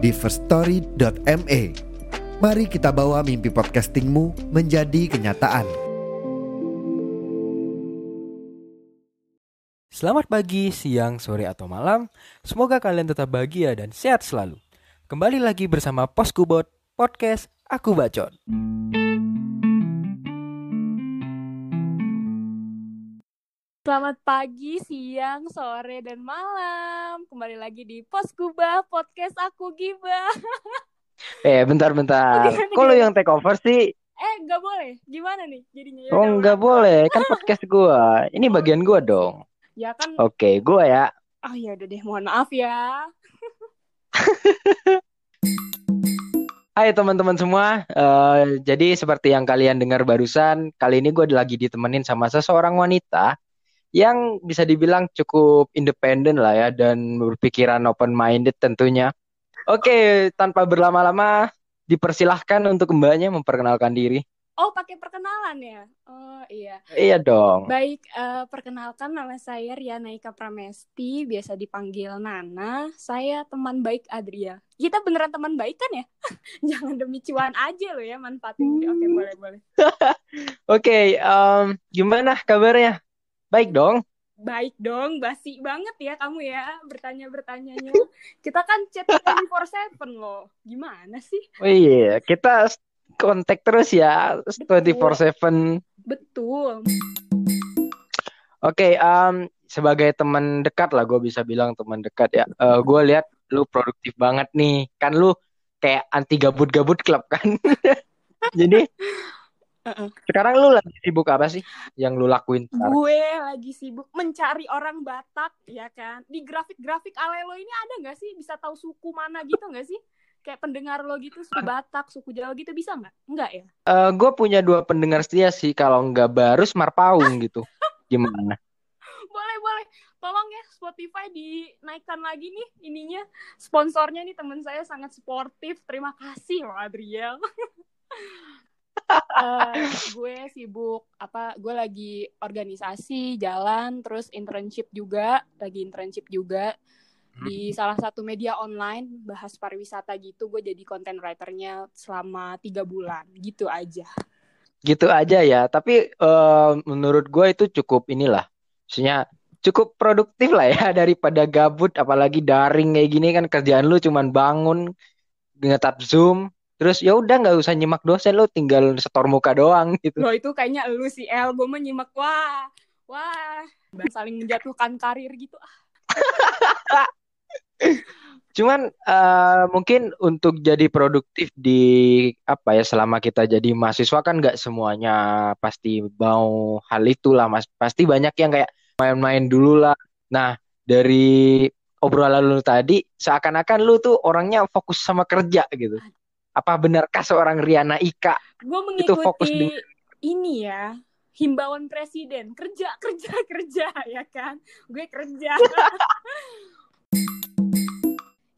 di firststory.me. Mari kita bawa mimpi podcastingmu menjadi kenyataan. Selamat pagi, siang, sore, atau malam. Semoga kalian tetap bahagia dan sehat selalu. Kembali lagi bersama Poskubot Podcast Aku Bacot. Selamat pagi, siang, sore, dan malam. Kembali lagi di Pos Kubah, podcast aku Gibah. Eh, bentar-bentar. Gimana, Kok lu yang take over sih? Eh, nggak boleh. Gimana nih jadinya? Ya Oh, nggak boleh. Kan podcast gua. Ini bagian gua dong. Ya kan. Oke, gua ya. Oh ya udah deh, mohon maaf ya. Hai teman-teman semua. Eh, jadi seperti yang kalian dengar barusan, kali ini gua lagi ditemenin sama seseorang wanita yang bisa dibilang cukup independen lah ya dan berpikiran open minded tentunya. Oke, tanpa berlama-lama, dipersilahkan untuk mbaknya memperkenalkan diri. Oh, pakai perkenalan ya? Oh iya. Iya dong. Baik, eh, perkenalkan nama saya Riana Ika Pramesti, biasa dipanggil Nana. Saya teman baik Adria. Kita beneran teman baik kan ya? Jangan demi cuan aja lo ya manfaatin. Oke, boleh, boleh. Oke, em, gimana kabarnya? Baik dong. Baik dong, basi banget ya kamu ya bertanya-bertanyanya. Kita kan chat 24/7 loh. Gimana sih? Oh iya, kita kontak terus ya 24/7. Betul. Oke, em, sebagai teman dekat lah, gue bisa bilang teman dekat ya. Eh gue lihat lu produktif banget nih. Kan lu kayak anti gabut-gabut klub kan. Jadi Uh-uh. sekarang lu lagi sibuk apa sih yang lu lakuin sekarang? Gue lagi sibuk mencari orang Batak ya kan. Di grafik-grafik Alelo ini ada nggak sih bisa tahu suku mana gitu nggak sih? Kayak pendengar lo gitu suku Batak, suku Jawa gitu bisa nggak? Nggak ya? Eh gue punya dua pendengar setia sih. Kalau nggak Barus, Marpaung gitu. Gimana? Boleh boleh. Tolong ya Spotify dinaikkan lagi nih ininya. Sponsornya nih teman saya sangat sportif. Terima kasih loh Adriel. Eh, gue sibuk apa gue lagi organisasi jalan terus internship juga lagi internship juga di salah satu media online bahas pariwisata gitu gue jadi content writernya selama tiga bulan gitu aja gitu aja ya. Tapi eh, menurut gue itu cukup inilah, maksudnya cukup produktif lah ya daripada gabut, apalagi daring kayak gini kan kerjaan lu cuman bangun, ngetap zoom, terus ya udah nggak usah nyimak dosen lu tinggal setor muka doang gitu. lo itu kayaknya lu si El gue menyimak wah wah saling menjatuhkan karir gitu ah Cuman eh, mungkin untuk jadi produktif di apa ya selama kita jadi mahasiswa kan nggak semuanya pasti mau hal itu lah mas. Pasti banyak yang kayak main-main dulu lah. Nah dari obrolan lu tadi seakan-akan lu tuh orangnya fokus sama kerja gitu. Apa benarkah seorang Riana Ika? gue Itu fokus mengikuti ini ya himbauan presiden. Kerja kerja kerja ya kan? Gue kerja.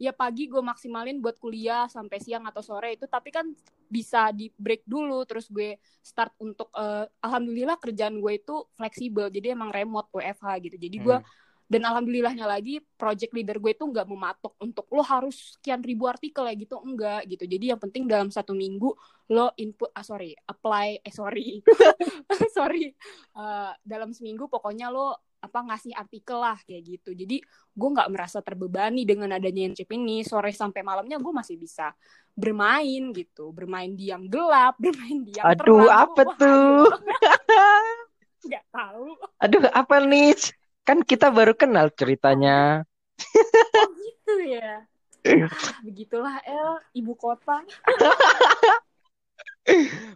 Ya pagi gue maksimalin buat kuliah sampai siang atau sore itu tapi kan bisa di break dulu terus gue start untuk eh, alhamdulillah kerjaan gue itu fleksibel jadi emang remote WFH gitu. Jadi gue Hmm. Dan alhamdulillahnya lagi project leader gue itu nggak mematok untuk lo harus sekian ribu artikel ya gitu. Enggak gitu. Jadi yang penting dalam satu minggu lo input ah sorry apply eh sorry. Sorry. Eh, dalam seminggu pokoknya lo apa ngasih artikel lah kayak gitu. Jadi gue nggak merasa terbebani dengan adanya chip ini. Sore sampai malamnya gue masih bisa bermain gitu. Bermain di yang gelap bermain di yang Aduh, terang. apa Wah, tuh? nggak tahu. Aduh, apa nih? Kan kita baru kenal ceritanya. oh gitu ya Ah, begitulah El ibu kota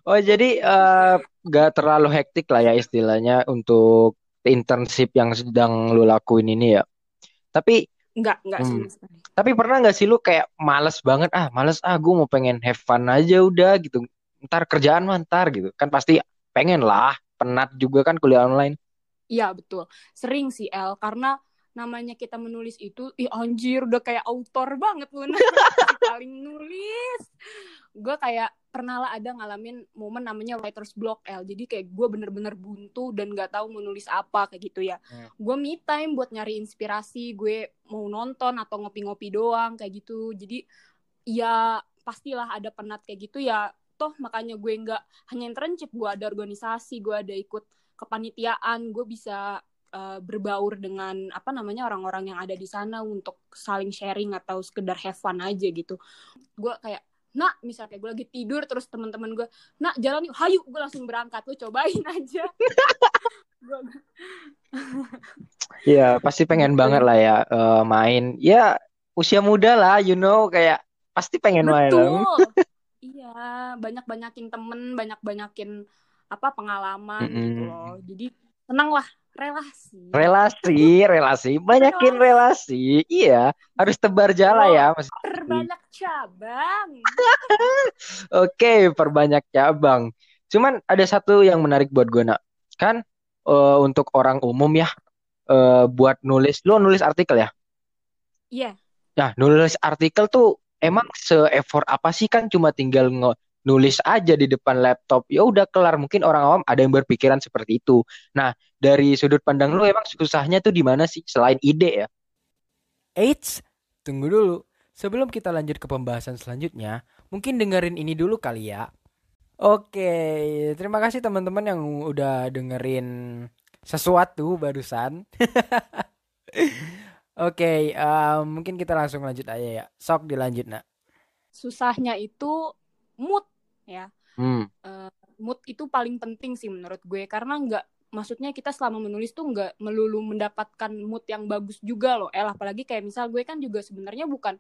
Oh jadi eh, nggak terlalu hektik lah ya istilahnya untuk internship yang sedang lu lakuin ini ya. Tapi Enggak, enggak Hmm. sama sekali. Tapi pernah nggak sih lu kayak males banget, ah males ah gue mau pengen have fun aja udah gitu. Ntar kerjaan mah ntar gitu. Kan pasti pengen lah, penat juga kan kuliah online. Iya, betul. Sering sih, El. Karena namanya kita menulis itu, ih anjir, udah kayak autor banget lu. Paling nulis. Gue kayak pernah lah ada ngalamin momen namanya writer's block, El. Jadi kayak gue bener-bener buntu dan gak tahu mau nulis apa, kayak gitu ya. Hmm. Gue me time buat nyari inspirasi, gue mau nonton atau ngopi-ngopi doang, kayak gitu. Jadi ya pastilah ada penat kayak gitu ya. Toh makanya gue nggak hanya internship, gue ada organisasi, gue ada ikut kepanitiaan, gue bisa uh, berbaur dengan apa namanya orang-orang yang ada di sana untuk saling sharing atau sekedar have fun aja gitu. Gue kayak nak misalnya kayak gue lagi tidur terus teman-teman gue nak jalan yuk hayu gue langsung berangkat lu cobain aja Iya, pasti pengen Gitu. banget lah ya eh, main. Ya usia muda lah, you know, kayak pasti pengen main. betul iya banyak-banyakin temen banyak-banyakin apa pengalaman gitu Mm-mm. loh jadi senang lah relasi Relasi, relasi, banyakin relasi. Iya, harus tebar jala ya, Mas. perbanyak cabang Oke, perbanyak cabang. Cuman ada satu yang menarik buat gue, nak. Kan eh, untuk orang umum ya, eh, buat nulis, lo nulis artikel ya? iya Nah, nulis artikel tuh emang se-effort apa sih kan cuma tinggal nge- nulis aja di depan laptop. Ya udah kelar. Mungkin orang awam ada yang berpikiran seperti itu. Nah, dari sudut pandang lu emang susahnya tuh di mana sih selain ide ya? Eits, tunggu dulu. Sebelum kita lanjut ke pembahasan selanjutnya, mungkin dengerin ini dulu kali ya. Oke, terima kasih teman-teman yang udah dengerin sesuatu barusan. Oke, eh, mungkin kita langsung lanjut aja ya. Sok dilanjut, nak. susahnya itu mood ya. Hmm. mood itu paling penting sih menurut gue. Karena nggak maksudnya kita selama menulis tuh nggak melulu mendapatkan mood yang bagus juga loh. El apalagi kayak misal gue kan juga sebenarnya bukan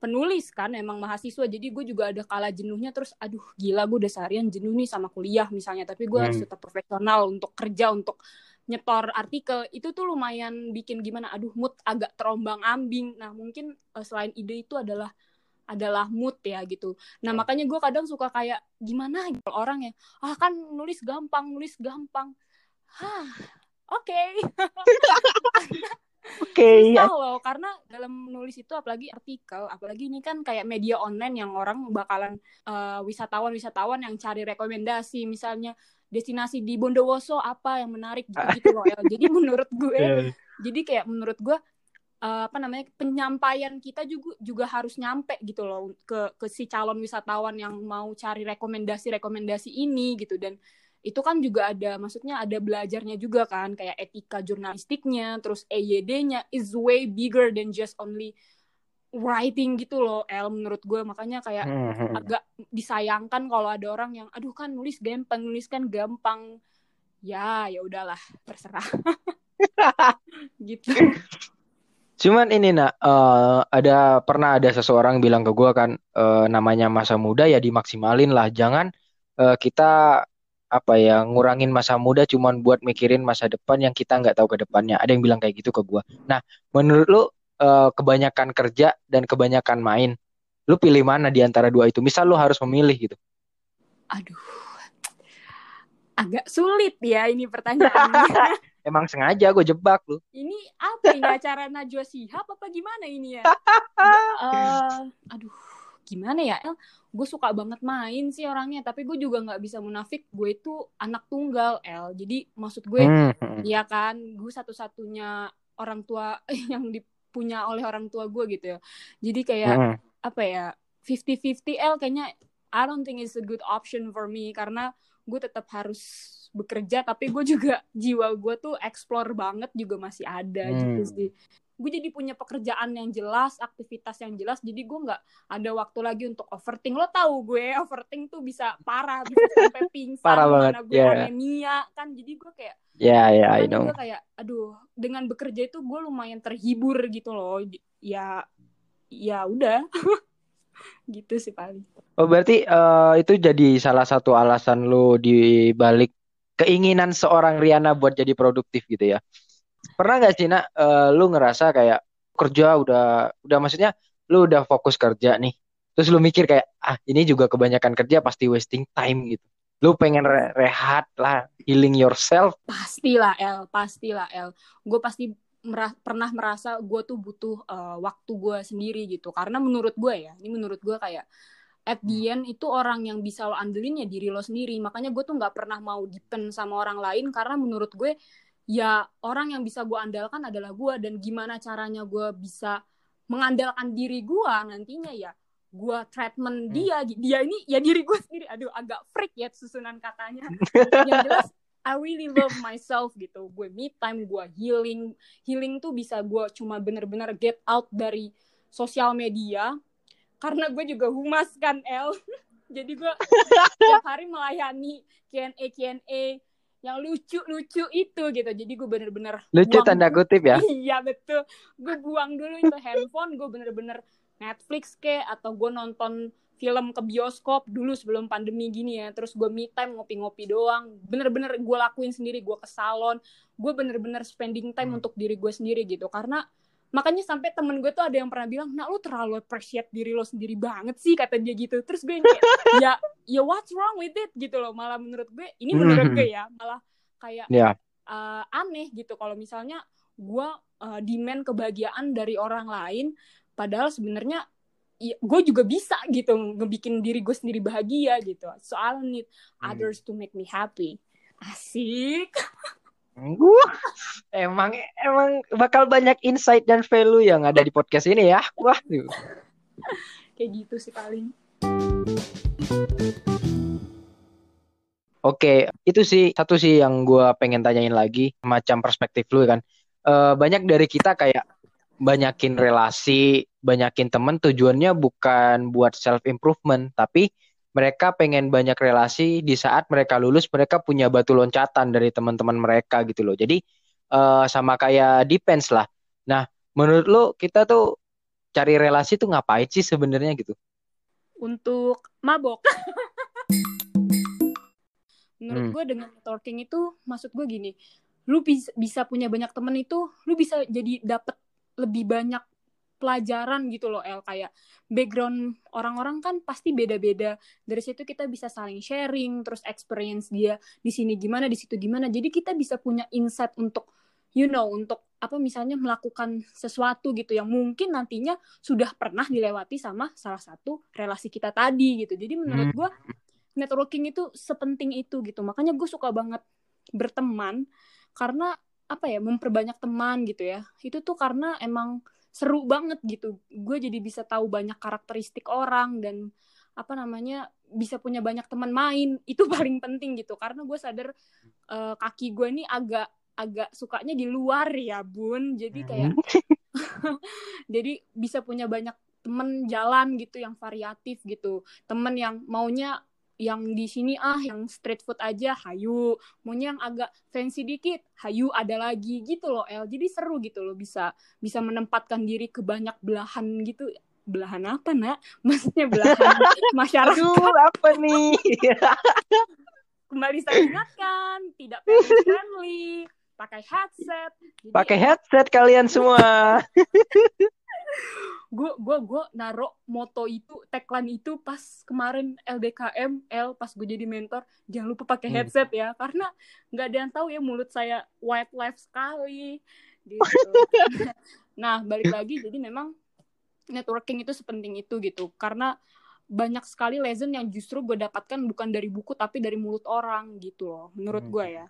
penulis kan emang mahasiswa. Jadi gue juga ada kala jenuhnya terus aduh gila gue udah seharian jenuh nih sama kuliah misalnya. Tapi gue harus Hmm. tetap profesional untuk kerja untuk nyetor artikel. Itu tuh lumayan bikin gimana aduh mood agak terombang ambing. Nah mungkin eh, selain ide itu adalah adalah mood ya gitu. Nah Hmm. makanya gue kadang suka kayak gimana gitu orang ya, ah kan nulis gampang, nulis gampang. Hah, oke. Oke, Susah loh, karena dalam menulis itu apalagi artikel, apalagi ini kan kayak media online yang orang bakalan eh, wisatawan-wisatawan yang cari rekomendasi, misalnya destinasi di Bondowoso apa yang menarik gitu-gitu loh. El. Jadi menurut gue, jadi kayak menurut gue eh, apa namanya penyampaian kita juga juga harus nyampe gitu loh ke ke si calon wisatawan yang mau cari rekomendasi-rekomendasi ini gitu. Dan itu kan juga ada maksudnya ada belajarnya juga kan kayak etika jurnalistiknya terus EYD-nya is way bigger than just only writing gitu loh El menurut gue. Makanya kayak hmm. agak disayangkan kalau ada orang yang aduh kan nulis gampang nulis kan gampang. Ya ya udahlah terserah. Gitu Cuman ini nak eh, ada pernah ada seseorang bilang ke gua kan eh, namanya masa muda ya dimaksimalin lah. Jangan eh, kita apa ya ngurangin masa muda cuman buat mikirin masa depan yang kita nggak tahu ke depannya. Ada yang bilang kayak gitu ke gua. Nah, menurut lu eh, kebanyakan kerja dan kebanyakan main, lu pilih mana di antara dua itu? Misal lu harus memilih gitu. aduh agak sulit ya ini pertanyaannya Emang sengaja gue jebak lu. ini apa ini acara Najwa Shihab apa gimana ini ya Eh, aduh gimana ya El gue suka banget main sih orangnya tapi gue juga nggak bisa munafik gue itu anak tunggal El jadi maksud gue Hmm. Iya kan, gue satu-satunya orang tua yang dipunya oleh orang tua gue gitu ya. Jadi kayak Hmm. apa ya, 50-50 L kayaknya I don't think it's a good option for me karena gue tetap harus bekerja tapi gue juga jiwa gue tuh explore banget juga masih ada gitu Hmm. sih. Gue jadi punya pekerjaan yang jelas, aktivitas yang jelas, jadi gue nggak ada waktu lagi untuk overthink. Lo tahu gue overthink tuh bisa parah, bisa sampai pingsan, Parah banget, gue ya. anemia kan. Jadi gue kayak Ya, ya, I makanya know. gue kayak aduh dengan bekerja itu gue lumayan terhibur gitu loh ya ya udah gitu sih paling Oh, berarti eh, itu jadi salah satu alasan lu di balik keinginan seorang Riana buat jadi produktif gitu ya. Pernah nggak sih, Nak, eh, lu ngerasa kayak kerja udah udah maksudnya lu udah fokus kerja nih. Terus lu mikir kayak ah ini juga kebanyakan kerja pasti wasting time gitu. Lu pengen re rehat lah healing yourself? Pastilah El. Pastilah El. Gue pasti merah, pernah merasa gue tuh butuh uh, waktu gue sendiri gitu. Karena menurut gue ya ini menurut gue kayak at the end itu orang yang bisa lo andelin ya diri lo sendiri. Makanya gue tuh nggak pernah mau depend sama orang lain karena menurut gue ya orang yang bisa gue andalkan adalah gue. Dan gimana caranya gue bisa mengandalkan diri gue nantinya ya gue treatment hmm. dia. Dia ini ya diri gue sendiri. Aduh agak freak ya susunan katanya. Yang jelas I really love myself gitu. Gue me time gue healing. Healing tuh bisa gue cuma bener-bener get out dari sosial media karena gue juga humas kan El. Jadi gue setiap hari melayani Q&A Q&A yang lucu-lucu itu gitu. Jadi gue bener-bener lucu tanda kutip ya? Iya betul. Gue buang dulu itu handphone gue bener-bener Netflix ke atau gue nonton film ke bioskop dulu sebelum pandemi gini ya. Terus gue me time ngopi-ngopi doang. Bener-bener gue lakuin sendiri gue ke salon. Gue bener-bener spending time hmm. untuk diri gue sendiri gitu. Karena makanya sampai temen gue tuh ada yang pernah bilang nah lu terlalu appreciate diri lo sendiri banget sih kata dia gitu terus gue kayak ya ya what's wrong with it gitu loh malah menurut gue ini menurut hmm. gue ya malah kayak yeah. Ya. uh, aneh gitu kalau misalnya gue uh, demand kebahagiaan dari orang lain padahal sebenarnya ya, gue juga bisa gitu ngebikin diri gue sendiri bahagia gitu soal need hmm. others to make me happy asik Wah, emang emang bakal banyak insight dan value yang ada di podcast ini ya. Wah, kayak gitu sih paling. Oke, itu sih satu sih yang gue pengen tanyain lagi, macam perspektif lu kan. Uh, banyak dari kita kayak banyakin relasi, banyakin temen tujuannya bukan buat self improvement, tapi mereka pengen banyak relasi di saat mereka lulus mereka punya batu loncatan dari teman-teman mereka gitu loh. Jadi uh, sama kayak depends lah. Nah, menurut lo kita tuh cari relasi tuh ngapain sih sebenarnya gitu? Untuk mabok. menurut hmm. gue dengan networking itu maksud gue gini lu bisa, bisa punya banyak temen itu lu bisa jadi dapet lebih banyak pelajaran gitu loh El. Kayak background orang-orang kan pasti beda-beda. Dari situ kita bisa saling sharing terus experience dia di sini gimana di situ gimana. Jadi kita bisa punya insight untuk you know untuk apa misalnya melakukan sesuatu gitu yang mungkin nantinya sudah pernah dilewati sama salah satu relasi kita tadi gitu. Jadi menurut hmm. gue networking itu sepenting itu gitu. Makanya gue suka banget berteman karena apa ya memperbanyak teman gitu ya. Itu tuh karena emang seru banget gitu. Gue jadi bisa tahu banyak karakteristik orang dan apa namanya bisa punya banyak teman main. Itu paling penting gitu. Karena gue sadar uh, kaki gue ini agak agak sukanya di luar ya bun. Jadi kayak hmm. jadi bisa punya banyak temen jalan gitu yang variatif gitu. Temen yang maunya yang di sini ah yang street food aja hayu. Maunya yang agak fancy dikit hayu ada lagi gitu loh El. Jadi seru gitu loh bisa bisa menempatkan diri ke banyak belahan gitu. Belahan apa nak? Maksudnya belahan masyarakat. Aduh, apa nih? Kembali saya ingatkan tidak friendly pakai headset. Pakai headset kalian semua gue gue gue naro moto itu tagline itu pas kemarin LDKM L pas gue jadi mentor jangan lupa pakai hmm. headset ya karena nggak ada yang tahu ya mulut saya white life sekali gitu nah balik lagi jadi memang networking itu sepenting itu gitu karena banyak sekali lesson yang justru gue dapatkan bukan dari buku tapi dari mulut orang gitu loh menurut hmm. gue ya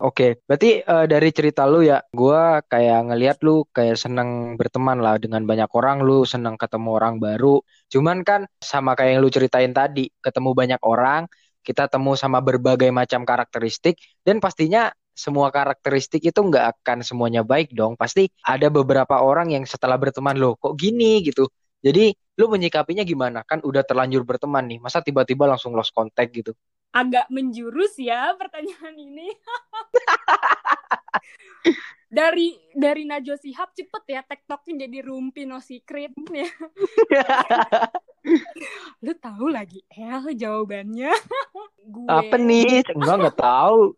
Oke, berarti uh, dari cerita lu ya, gue kayak ngelihat lu kayak seneng berteman lah dengan banyak orang, lu seneng ketemu orang baru. Cuman kan sama kayak yang lu ceritain tadi, ketemu banyak orang, kita temu sama berbagai macam karakteristik, dan pastinya semua karakteristik itu nggak akan semuanya baik dong. Pasti ada beberapa orang yang setelah berteman lo kok gini gitu. Jadi lu menyikapinya gimana? Kan udah terlanjur berteman nih, masa tiba-tiba langsung lost contact gitu? Agak menjurus ya pertanyaan ini. dari dari Najwa Sihab cepet ya TikToknya jadi rumpi no secret ya. Lu tahu lagi El jawabannya? gue. Apa nih? Enggak nggak tahu.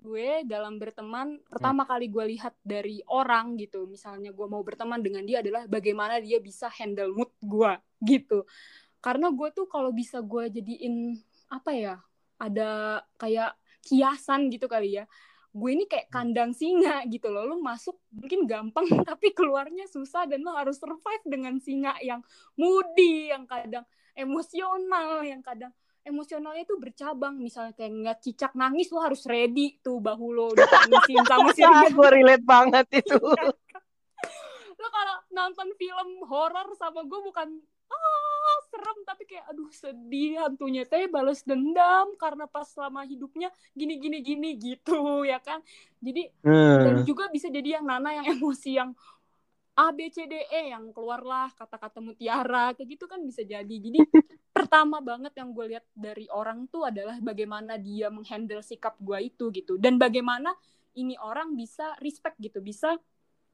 gue dalam berteman pertama kali gue lihat dari orang gitu misalnya gue mau berteman dengan dia adalah bagaimana dia bisa handle mood gue gitu karena gue tuh kalau bisa gue jadiin apa ya ada kayak kiasan gitu kali ya. Gue ini kayak kandang singa gitu loh. Lo masuk mungkin gampang tapi keluarnya susah dan lo harus survive dengan singa yang moody yang kadang emosional yang kadang emosionalnya itu bercabang. Misalnya kayak ngeliat cicak nangis lo harus ready tuh bahu lo ditangisin sama si Ya, gue relate banget itu. lo kalau nonton film horor sama gue bukan ah serem tapi kayak aduh sedih hantunya teh balas dendam karena pas selama hidupnya gini gini gini gitu ya kan? Jadi dan Hmm. juga bisa jadi yang Nana yang emosi yang A B C D E yang keluarlah kata-kata mutiara kayak gitu kan bisa jadi. Jadi pertama banget yang gue lihat dari orang tuh adalah bagaimana dia menghandle sikap gue itu gitu. Dan bagaimana ini orang bisa respect gitu. Bisa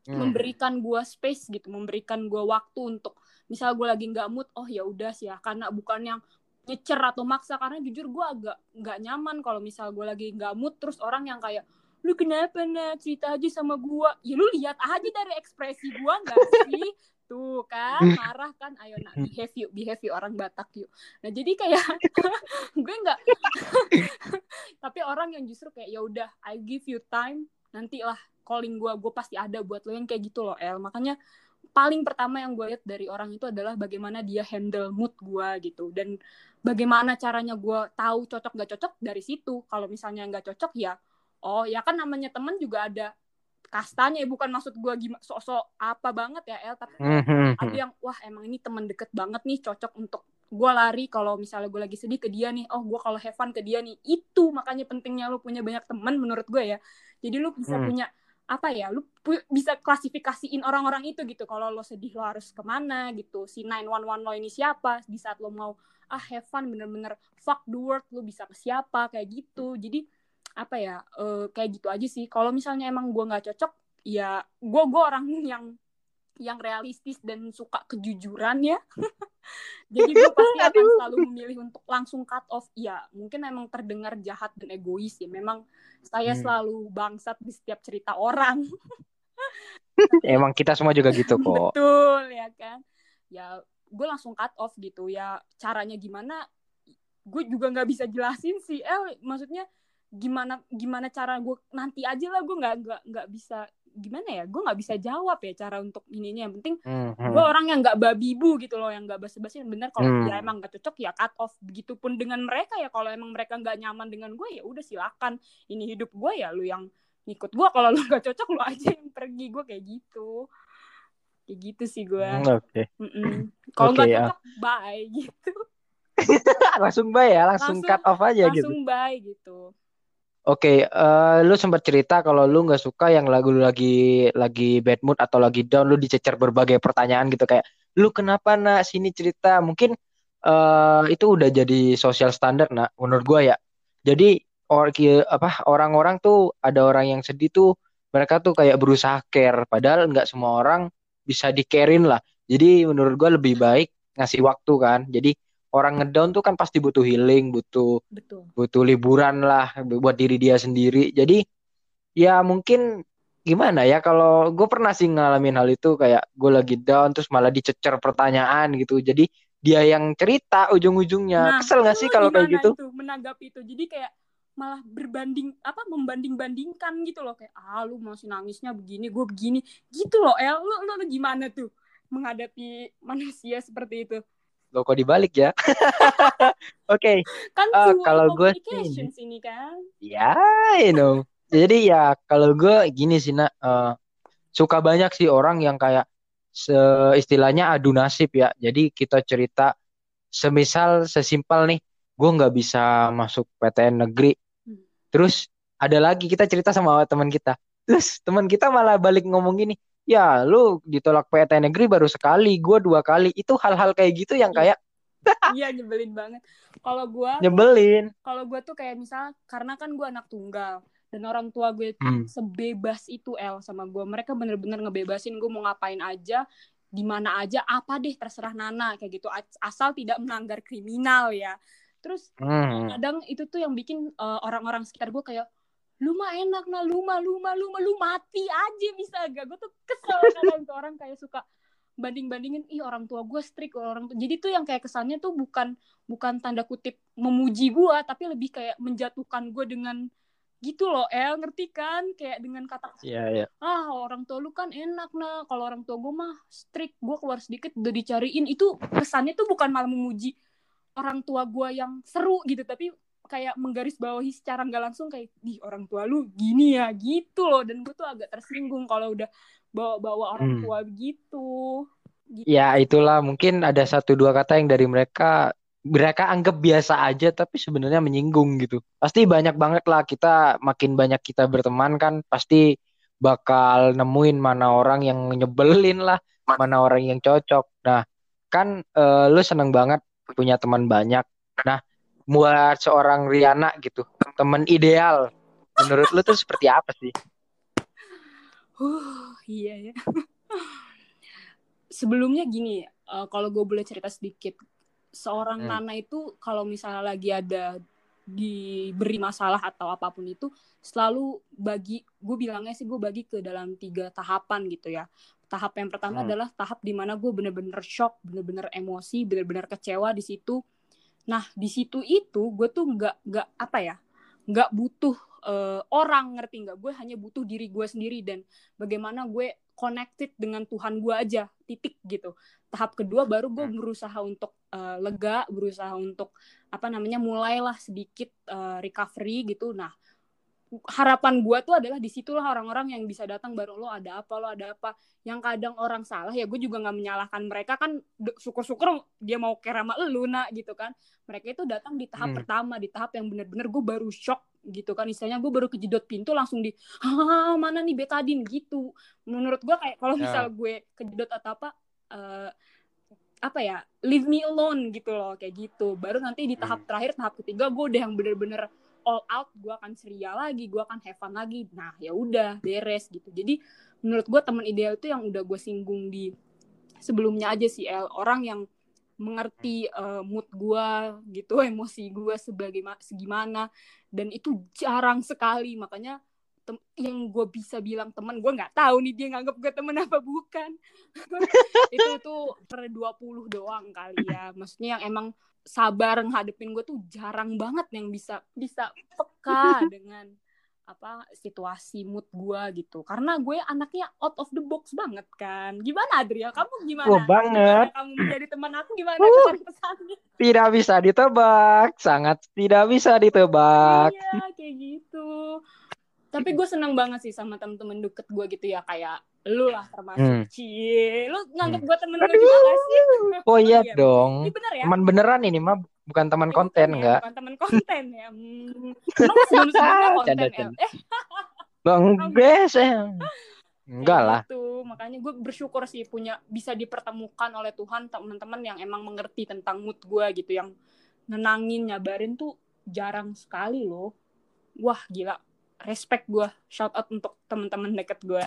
Hmm. memberikan gue space gitu. Memberikan gue waktu untuk misal gue lagi nggak mood oh ya udah sih ya karena bukan yang nyecer atau maksa karena jujur gue agak nggak nyaman kalau misal gue lagi nggak mood terus orang yang kayak lu kenapa nak cerita aja sama gue ya lu lihat aja dari ekspresi gue nggak sih? Tuh kan marah kan? Ayo nak behave yuk behave yuk orang Batak yuk. Nah jadi kayak gue nggak tapi orang yang justru kayak ya udah I give you time nanti lah calling gue gue pasti ada buat lo yang kayak gitu loh El. Makanya paling pertama yang gue lihat dari orang itu adalah bagaimana dia handle mood gue gitu. Dan bagaimana caranya gue tahu cocok gak cocok dari situ. Kalau misalnya nggak cocok ya oh ya kan namanya temen juga ada kastanya. Ya bukan maksud gue gimana sok-sok apa banget ya El tapi Hmm. ada yang wah emang ini temen deket banget nih cocok untuk gue lari kalau misalnya gue lagi sedih ke dia nih. Oh gue kalau have fun ke dia nih. Itu makanya pentingnya lu punya banyak temen menurut gue ya. Jadi lu bisa Hmm. punya apa ya lu bisa klasifikasiin orang-orang itu gitu. Kalau lo sedih lo harus ke mana gitu. Si 911 lo ini siapa? Di saat lo mau ah have fun bener-bener fuck the world lo bisa ke siapa? Kayak gitu. Jadi apa ya eh, kayak gitu aja sih. Kalau misalnya emang gue nggak cocok ya gue gue orang yang yang realistis dan suka kejujuran ya. Jadi gue pasti akan selalu memilih untuk langsung cut off. Ya mungkin emang terdengar jahat dan egois ya. Memang saya Hmm. selalu bangsat di setiap cerita orang. Emang kita semua juga gitu kok. betul ya kan? Ya gue langsung cut off gitu. Ya caranya gimana? Gue juga nggak bisa jelasin sih. El maksudnya gimana gimana cara gue nanti aja lah. Gue nggak nggak nggak bisa gimana ya gue nggak bisa jawab ya cara untuk ininya. Yang penting Hmm, gue orang yang nggak babi bu gitu loh yang nggak basa-basi. Bener kalau Hmm. ya emang nggak cocok ya cut off. Begitupun dengan mereka ya kalau emang mereka nggak nyaman dengan gue ya udah silakan. Ini hidup gue ya lu yang ngikut gue kalau lu nggak cocok lu aja yang pergi. Gue kayak gitu. Kayak gitu sih gue Oke. Mm-mm. kalau nggak Oke, ya. cocok bye gitu. Langsung bye ya, langsung, Langsung- cut off aja gitu. langsung bye gitu Oke, eh, lu sempat cerita kalau lu nggak suka yang lagu lu lagi lagi bad mood atau lagi down, lu dicecer berbagai pertanyaan gitu kayak, lu kenapa nak sini cerita? Mungkin eh itu udah jadi social standard nak, menurut gua ya. Jadi or, apa orang-orang tuh ada orang yang sedih tuh mereka tuh kayak berusaha care, padahal nggak semua orang bisa di lah. Jadi menurut gua lebih baik ngasih waktu kan. Jadi orang ngedown tuh kan pasti butuh healing, butuh betul butuh liburan lah buat diri dia sendiri. Jadi ya mungkin gimana ya kalau gue pernah sih ngalamin hal itu kayak gue lagi down terus malah dicecer pertanyaan gitu. Jadi dia yang cerita ujung-ujungnya. Kesel gak sih kalau kayak gitu? itu menanggapi itu jadi kayak malah berbanding apa membanding bandingkan gitu loh kayak ah lu masih nangisnya begini gue begini gitu loh El lu, lu, lu gimana tuh menghadapi manusia seperti itu Loh kok dibalik ya? Oke, kan Ah, two-way kalau gue sih- ini kan ya you know. Jadi ya kalau gue gini sih nak eh, suka banyak sih orang yang kayak se istilahnya adu nasib ya. Jadi kita cerita semisal sesimpel nih, gue nggak bisa masuk PTN negeri. Hmm. Terus ada lagi kita cerita sama teman kita. Terus teman kita malah balik ngomong gini, ya lu ditolak PTN negeri baru sekali, gue dua kali. Itu hal-hal kayak gitu yang Iya. kayak iya nyebelin banget kalau gue nyebelin. kalau gue tuh kayak misal karena kan gue anak tunggal dan orang tua gue Hmm. sebebas itu El sama gue mereka bener-bener ngebebasin gue mau ngapain aja di mana aja apa deh terserah Nana kayak gitu As- asal tidak melanggar kriminal ya terus Hmm. kadang itu tuh yang bikin eh, orang-orang sekitar gue kayak lu mah enak nah lu mah lu mah lu mah lu mati aja bisa. Gak gue tuh kesel kadang tuh orang kayak suka banding bandingin ih orang tua gue strict orang tua. Jadi tuh yang kayak kesannya tuh bukan bukan tanda kutip memuji gue tapi lebih kayak menjatuhkan gue dengan gitu loh El. Ngerti kan? Kayak dengan kata Iya, iya. ah orang tua lu kan enak nah kalau orang tua gue mah strict gue keluar sedikit udah dicariin. Itu kesannya tuh bukan malah memuji orang tua gue yang seru gitu tapi kayak menggaris bawahi secara nggak langsung kayak di orang tua lu gini ya gitu loh dan gue tuh agak tersinggung kalau udah bawa-bawa orang Hmm. tua gitu gitu Ya itulah mungkin ada satu dua kata yang dari mereka mereka anggap biasa aja tapi sebenarnya menyinggung gitu. Pasti banyak banget lah kita makin banyak kita berteman kan pasti bakal nemuin mana orang yang nyebelin lah, mana orang yang cocok. Nah, kan eh, lu seneng banget punya teman banyak. Nah, buat seorang Riana gitu, teman ideal menurut lu tuh seperti apa sih? Huh, iya ya. Sebelumnya gini, eh, kalau gue boleh cerita sedikit, seorang Hmm. Nana itu kalau misalnya lagi ada diberi masalah atau apa pun itu, selalu bagi, gue bilangnya sih gue bagi ke dalam tiga tahapan gitu ya. Tahap yang pertama Hmm. adalah tahap di mana gue bener-bener shock, bener-bener emosi, bener-bener kecewa di situ. Nah di situ itu gue tuh nggak nggak apa ya, nggak butuh eh, orang ngerti nggak? Gue hanya butuh diri gue sendiri dan bagaimana gue connected dengan Tuhan gue aja titik gitu. Tahap kedua baru gue berusaha untuk eh, lega berusaha untuk apa namanya mulailah sedikit eh, recovery gitu. Nah harapan gue tuh adalah di situlah orang-orang yang bisa datang baru lo ada apa? Lo ada apa? Yang kadang orang salah ya gue juga nggak menyalahkan mereka kan syukur-syukur dia mau care sama elu nak gitu kan. Mereka itu datang di tahap Hmm. pertama di tahap yang bener-bener gue baru shock gitu kan. Istilahnya gue baru kejedot pintu langsung di ah mana nih betadin gitu. Menurut gue kayak kalau Ya. misal gue kejedot atau apa eh, apa ya leave me alone gitu loh kayak gitu. Baru nanti di tahap terakhir tahap ketiga gue udah yang bener-bener all out gue akan ceria lagi gue akan have fun lagi. Nah ya udah beres gitu. Jadi menurut gue teman ideal itu yang udah gue singgung di sebelumnya aja sih El. Orang yang mengerti eh, mood gue gitu emosi gue sebagai ma- segimana dan itu jarang sekali. Makanya tem- yang gue bisa bilang teman gue nggak tahu nih dia nganggap gue temen apa bukan. Itu tuh per 20 doang kali ya. Maksudnya yang emang sabar ngadepin gue tuh jarang banget yang bisa bisa peka dengan apa situasi mood gue gitu. Karena gue anaknya out of the box banget kan. Gimana Adriel? Kamu gimana? Wah, banget. Gimana? Kamu menjadi teman aku gimana? Pesannya? Tidak bisa ditebak, sangat tidak bisa ditebak. iya kayak gitu tapi gue seneng banget sih sama temen-temen deket gue gitu ya kayak lu lah termasuk Hmm. cie lu nganggep Hmm. gue temen lu juga gak sih Oh iya Iya. dong. ini bener ya Teman beneran ini mah bukan teman konten ya, enggak? bukan temen konten ya hmm. emang sebelum sebelumnya konten Canda, canda. eh Bang Bes eh. Enggak lah. gitu. makanya gue bersyukur sih punya bisa dipertemukan oleh Tuhan teman-teman yang emang mengerti tentang mood gue gitu yang nenangin nyabarin tuh jarang sekali loh wah gila respect gue shout out untuk teman-teman deket gue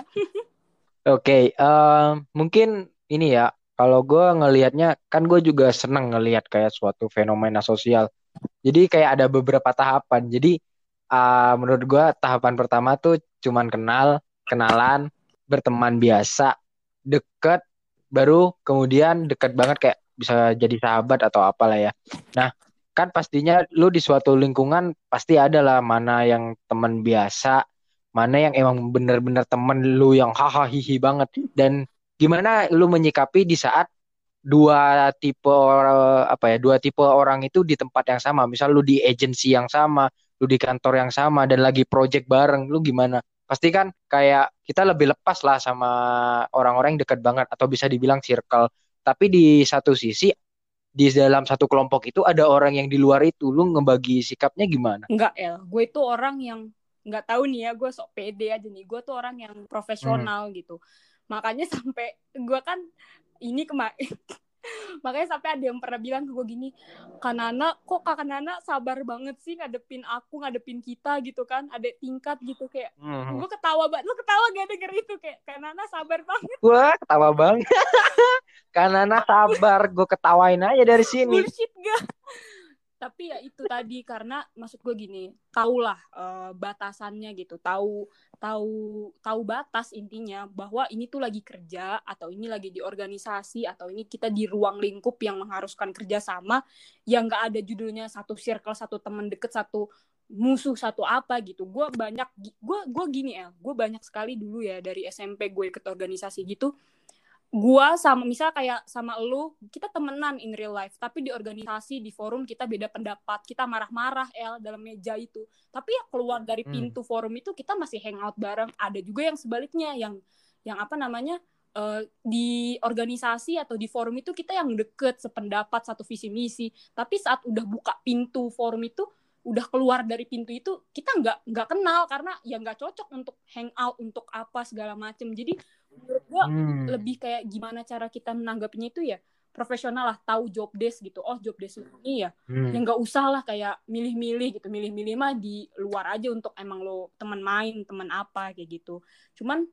Oke, em, mungkin ini ya. Kalau gue ngelihatnya, kan gue juga seneng ngelihat kayak suatu fenomena sosial. Jadi kayak ada beberapa tahapan. Jadi ah, menurut gue tahapan pertama tuh cuman kenal, kenalan, berteman biasa, deket, baru kemudian deket banget kayak bisa jadi sahabat atau apalah ya. Nah, kan pastinya lu di suatu lingkungan pasti ada lah mana yang teman biasa, mana yang emang bener-bener temen lu yang hahaha hihi banget. Dan gimana lu menyikapi di saat dua tipe apa ya dua tipe orang itu di tempat yang sama. Misal lu di agensi yang sama lu di kantor yang sama dan lagi project bareng lu gimana? Pasti kan kayak kita lebih lepas lah sama orang-orang yang dekat banget atau bisa dibilang circle. Tapi di satu sisi di dalam satu kelompok itu ada orang yang di luar itu lu ngebagi sikapnya gimana Enggak El, gue itu orang yang nggak tahu nih ya, gue sok pede aja nih. Gue tuh orang yang profesional gitu. Makanya sampai gue kan ini kemarin makanya sampai ada yang pernah bilang ke gue gini, Kanana kok kakak Nana sabar banget sih ngadepin aku, ngadepin kita gitu kan, ada tingkat gitu kayak Hmm. gue ketawa banget, lu ketawa gak denger itu kayak Kanana sabar banget, Gua ketawa banget. Karena sabar, gue ketawain aja dari sini. bullshit gak? Tapi ya itu tadi karena maksud gue gini tahulah uh, batasannya gitu. Tahu tahu tahu batas intinya bahwa ini tuh lagi kerja atau ini lagi di organisasi atau ini kita di ruang lingkup yang mengharuskan kerjasama yang nggak ada judulnya satu circle satu teman deket satu musuh satu apa gitu. Gue banyak gue gue gini ya gue banyak sekali dulu ya dari SMP gue ikut organisasi gitu gua sama misal kayak sama lu kita temenan in real life tapi di organisasi di forum kita beda pendapat kita marah-marah el dalam meja itu tapi ya keluar dari hmm. pintu hmm. forum itu kita masih hangout bareng ada juga yang sebaliknya yang yang apa namanya uh, di organisasi atau di forum itu kita yang deket sependapat satu visi misi tapi saat udah buka pintu forum itu udah keluar dari pintu itu kita nggak nggak kenal karena ya nggak cocok untuk hangout untuk apa segala macem jadi gue hmm. lebih kayak gimana cara kita menanggapinya itu ya profesional lah tahu job desk gitu oh job desk ini ya hmm. yang nggak usah lah kayak milih-milih gitu milih-milih mah di luar aja untuk emang lo teman main teman apa kayak gitu cuman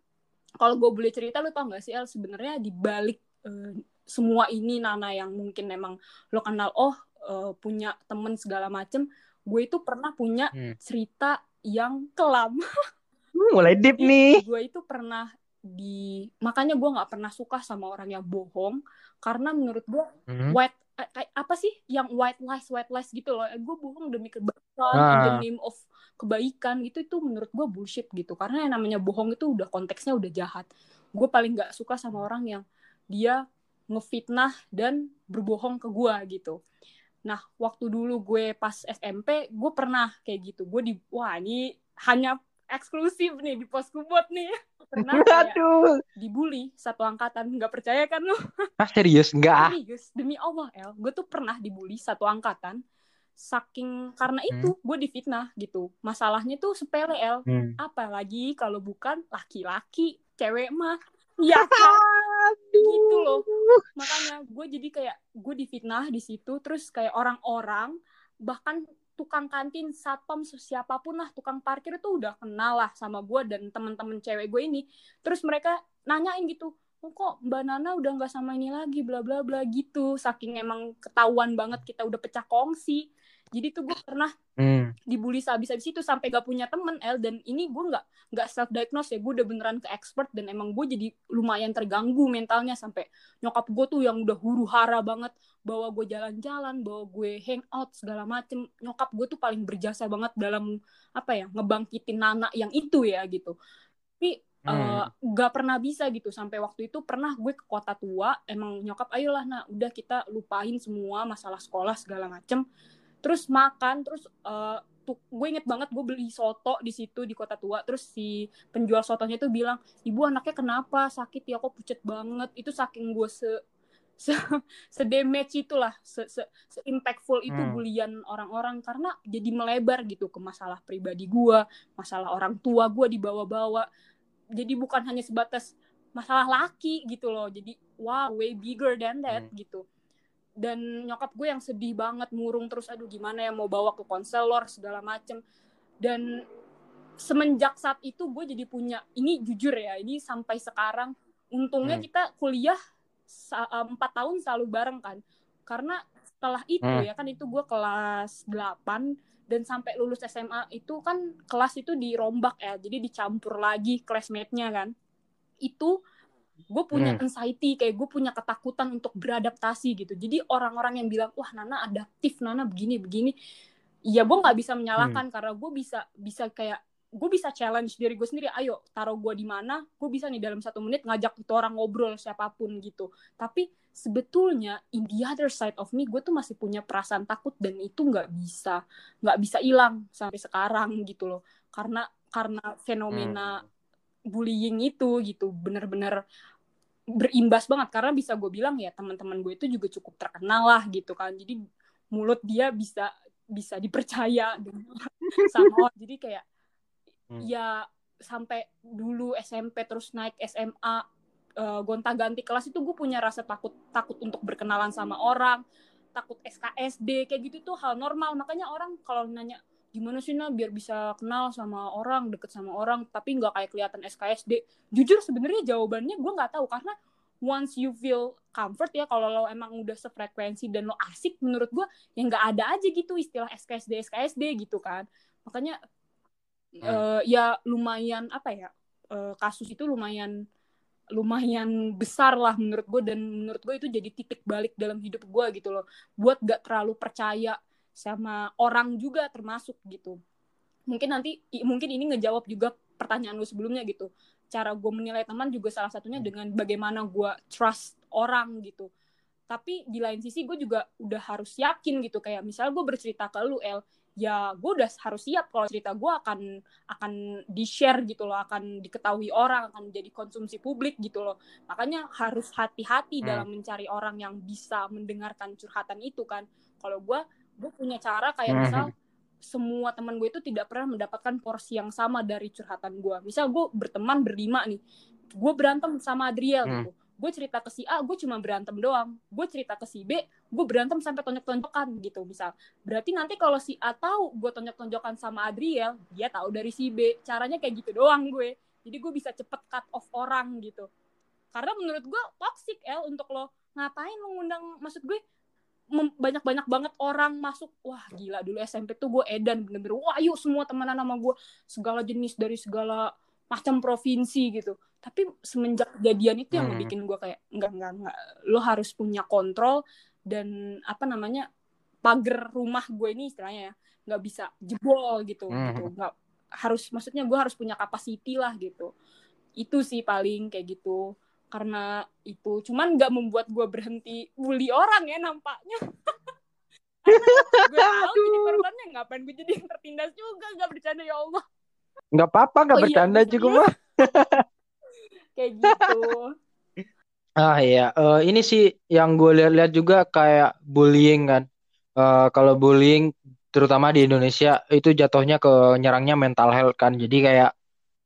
kalau gue boleh cerita lo tau gak sih El sebenarnya di balik uh, semua ini Nana yang mungkin emang lo kenal oh uh, punya temen segala macem gue itu pernah punya hmm. cerita yang kelam hmm, mulai deep nih gue itu pernah di makanya gue nggak pernah suka sama orang yang bohong karena menurut gue hmm. white eh, kayak apa sih yang white lies white lies gitu loh. Eh, gue bohong demi kebaikan ah. in the name of kebaikan gitu itu menurut gue bullshit gitu. Karena yang namanya bohong itu udah konteksnya udah jahat. Gue paling nggak suka sama orang yang dia ngefitnah dan berbohong ke gue gitu. Nah waktu dulu gue pas SMP gue pernah kayak gitu. Gue di wah ini hanya eksklusif nih di pos kubot nih. Pernah Aduh. dibully satu angkatan. Nggak percaya kan lu? Ah serius? Nggak. Serius. Demi Allah El. Gue tuh pernah dibully satu angkatan. Saking karena hmm. itu hmm. gue difitnah gitu. Masalahnya tuh sepele El. Hmm. apalagi kalau bukan laki-laki cewek mah. Ya kan? Gitu loh. Makanya gue jadi kayak gue difitnah di situ. Terus kayak orang-orang bahkan tukang kantin satpam siapa pun lah tukang parkir itu udah kenal lah sama gue dan temen-temen cewek gue ini. Terus mereka nanyain gitu oh, kok mbak Nana udah nggak sama ini lagi? Bla bla bla gitu. Saking emang ketahuan banget kita udah pecah kongsi jadi tuh gue pernah hmm. dibully sehabis-habis itu sampai gak punya temen El. Dan ini gue nggak nggak self diagnose ya. Gue udah beneran ke expert dan emang gue jadi lumayan terganggu mentalnya. Sampai nyokap gue tuh yang udah huru hara banget. Bawa gue jalan-jalan bawa gue hangout segala macem. Nyokap gue tuh paling berjasa banget dalam apa ya ngebangkitin Nana yang itu ya gitu. Tapi Uh, gak pernah bisa gitu. Sampai waktu itu pernah gue ke kota tua. Emang nyokap ayolah nah udah kita lupain semua masalah sekolah segala macem terus makan terus uh, tuh gue inget banget gue beli soto di situ di kota tua. Terus si penjual sotonya tuh bilang ibu anaknya kenapa? Sakit ya kok pucet banget. Itu saking gue se se sedamage itulah se, se, se impactful itu hmm. bulian orang-orang. Karena jadi melebar gitu ke masalah pribadi gue masalah orang tua gue dibawa-bawa jadi bukan hanya sebatas masalah laki gitu loh. Jadi wow way bigger than that hmm. gitu dan nyokap gue yang sedih banget murung terus aduh gimana ya mau bawa ke konselor segala macem dan semenjak saat itu gue jadi punya ini jujur ya ini sampai sekarang untungnya hmm. kita kuliah eh, empat tahun selalu bareng kan karena setelah itu hmm. ya kan itu gue kelas 8 dan sampai lulus SMA itu kan kelas itu dirombak ya jadi dicampur lagi classmate-nya kan itu gue punya hmm. anxiety kayak gue punya ketakutan untuk beradaptasi gitu. Jadi orang-orang yang bilang wah Nana adaptif Nana begini begini. Ya gue nggak bisa menyalahkan hmm. karena gue bisa bisa kayak gue bisa challenge diri gue sendiri. Ayo taruh gue di mana gue bisa nih dalam satu menit ngajak itu orang ngobrol siapa pun gitu. Tapi sebetulnya in the other side of me gue tuh masih punya perasaan takut dan itu nggak bisa nggak bisa hilang sampai sekarang gitu loh. Karena karena fenomena hmm bullying itu gitu bener-bener berimbas banget. Karena bisa gue bilang ya teman-teman gue itu juga cukup terkenal lah gitu kan. Jadi mulut dia bisa bisa dipercaya sama jadi kayak hmm. ya sampai dulu SMP terus naik SMA uh, eh, gonta-ganti kelas itu gue punya rasa takut takut untuk berkenalan sama orang takut SKSD kayak gitu tuh hal normal. Makanya orang kalau nanya gimana sih nah biar bisa kenal sama orang deket sama orang tapi nggak kayak kelihatan SKSD jujur sebenarnya jawabannya gue nggak tahu karena once you feel comfort ya kalau lo emang udah sefrekuensi dan lo asik menurut gue ya nggak ada aja gitu istilah SKSD SKSD gitu kan. Makanya hmm. uh, ya lumayan apa ya uh, kasus itu lumayan lumayan besar lah menurut gue dan menurut gue itu jadi titik balik dalam hidup gue gitu loh. Buat gak terlalu percaya sama orang juga termasuk gitu. Mungkin nanti mungkin ini ngejawab juga pertanyaan lu sebelumnya gitu. Cara gue menilai teman juga salah satunya hmm. dengan bagaimana gue trust orang gitu. Tapi di lain sisi gue juga udah harus yakin gitu. Kayak misalnya gue bercerita ke lu El ya gue udah harus siap kalau cerita gue akan akan di share gitu loh akan diketahui orang akan jadi konsumsi publik gitu loh. Makanya harus hati-hati hmm. dalam mencari orang yang bisa mendengarkan curhatan itu kan. Kalau gue gue punya cara kayak hmm. misal semua teman gue itu tidak pernah mendapatkan porsi yang sama dari curhatan gue. Misal gue berteman berlima nih, gue berantem sama Adriel hmm. gitu. Gue cerita ke si A, gue cuma berantem doang. Gue cerita ke si B, gue berantem sampai tonjok-tonjokan gitu misal. Berarti nanti kalau si A tahu gue tonjok-tonjokan sama Adriel, dia tahu dari si B. Caranya kayak gitu doang gue. Jadi gue bisa cepet cut off orang gitu. Karena menurut gue toxic El untuk lo ngapain mengundang maksud gue banyak-banyak banget orang masuk. Wah gila dulu SMP tuh gue edan bener-bener wah yuk semua temenan sama gue segala jenis dari segala macam provinsi gitu. Tapi semenjak kejadian itu yang hmm. bikin gue kayak enggak enggak enggak lo harus punya kontrol dan apa namanya pagar rumah gue ini istilahnya ya nggak bisa jebol gitu hmm. gitu. Nggak harus maksudnya gue harus punya kapasiti lah gitu. Itu sih paling kayak gitu karena itu. Cuman nggak membuat gue berhenti bully orang ya nampaknya. Gue tahu jadi korbannya ngapain gue jadi yang tertindas juga? Nggak bercanda ya Allah. Nggak apa-apa nggak oh, iya, bercanda iya, juga mah kayak gitu. Ah iya. Uh, ini sih yang gue lihat-lihat juga kayak bullying kan. Uh, kalau bullying terutama di Indonesia itu jatuhnya ke nyerangnya mental health kan. Jadi kayak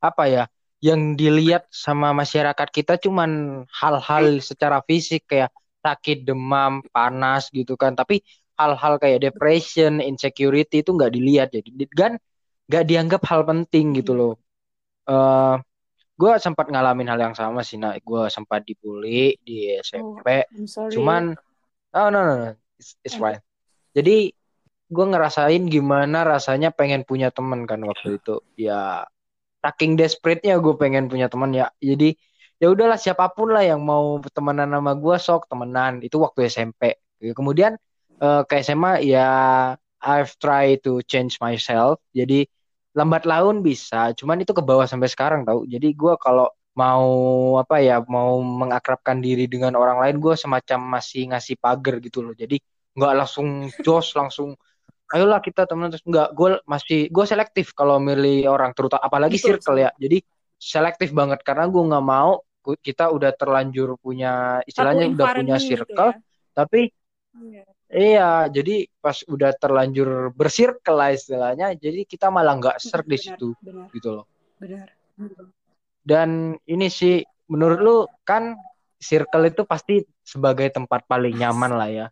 apa ya yang dilihat sama masyarakat kita cuman hal-hal secara fisik kayak sakit, demam, panas gitu kan. Tapi hal-hal kayak depression, insecurity itu nggak dilihat jadi kan nggak dianggap hal penting gitu loh. Uh, eh, gue sempat ngalamin hal yang sama sih, nah gue sempat dibully di SMP. Oh, Cuman, oh no no no, it's, it's fine. Jadi gue ngerasain gimana rasanya pengen punya teman kan waktu itu. Ya saking desperate-nya gue pengen punya teman ya. Jadi ya udahlah siapa pun lah yang mau temenan sama gue sok temenan. Itu waktu SMP kemudian uh, ke SMA ya I've tried to change myself. Jadi lambat laun bisa. Cuman itu ke bawah sampai sekarang tau. Jadi gue kalau mau apa ya mau mengakrabkan diri dengan orang lain gue semacam masih ngasih pagar gitu loh. Jadi nggak langsung jos langsung ayolah kita teman terus enggak gue masih gue selektif kalau milih orang terutama apalagi Betul. circle ya jadi selektif banget karena gue nggak mau kita udah terlanjur punya istilahnya udah punya gitu circle gitu ya? tapi iya. iya jadi pas udah terlanjur bersirkel lah istilahnya jadi kita malah nggak ser di situ benar. gitu loh benar dan ini sih menurut lu kan circle itu pasti sebagai tempat paling nyaman lah ya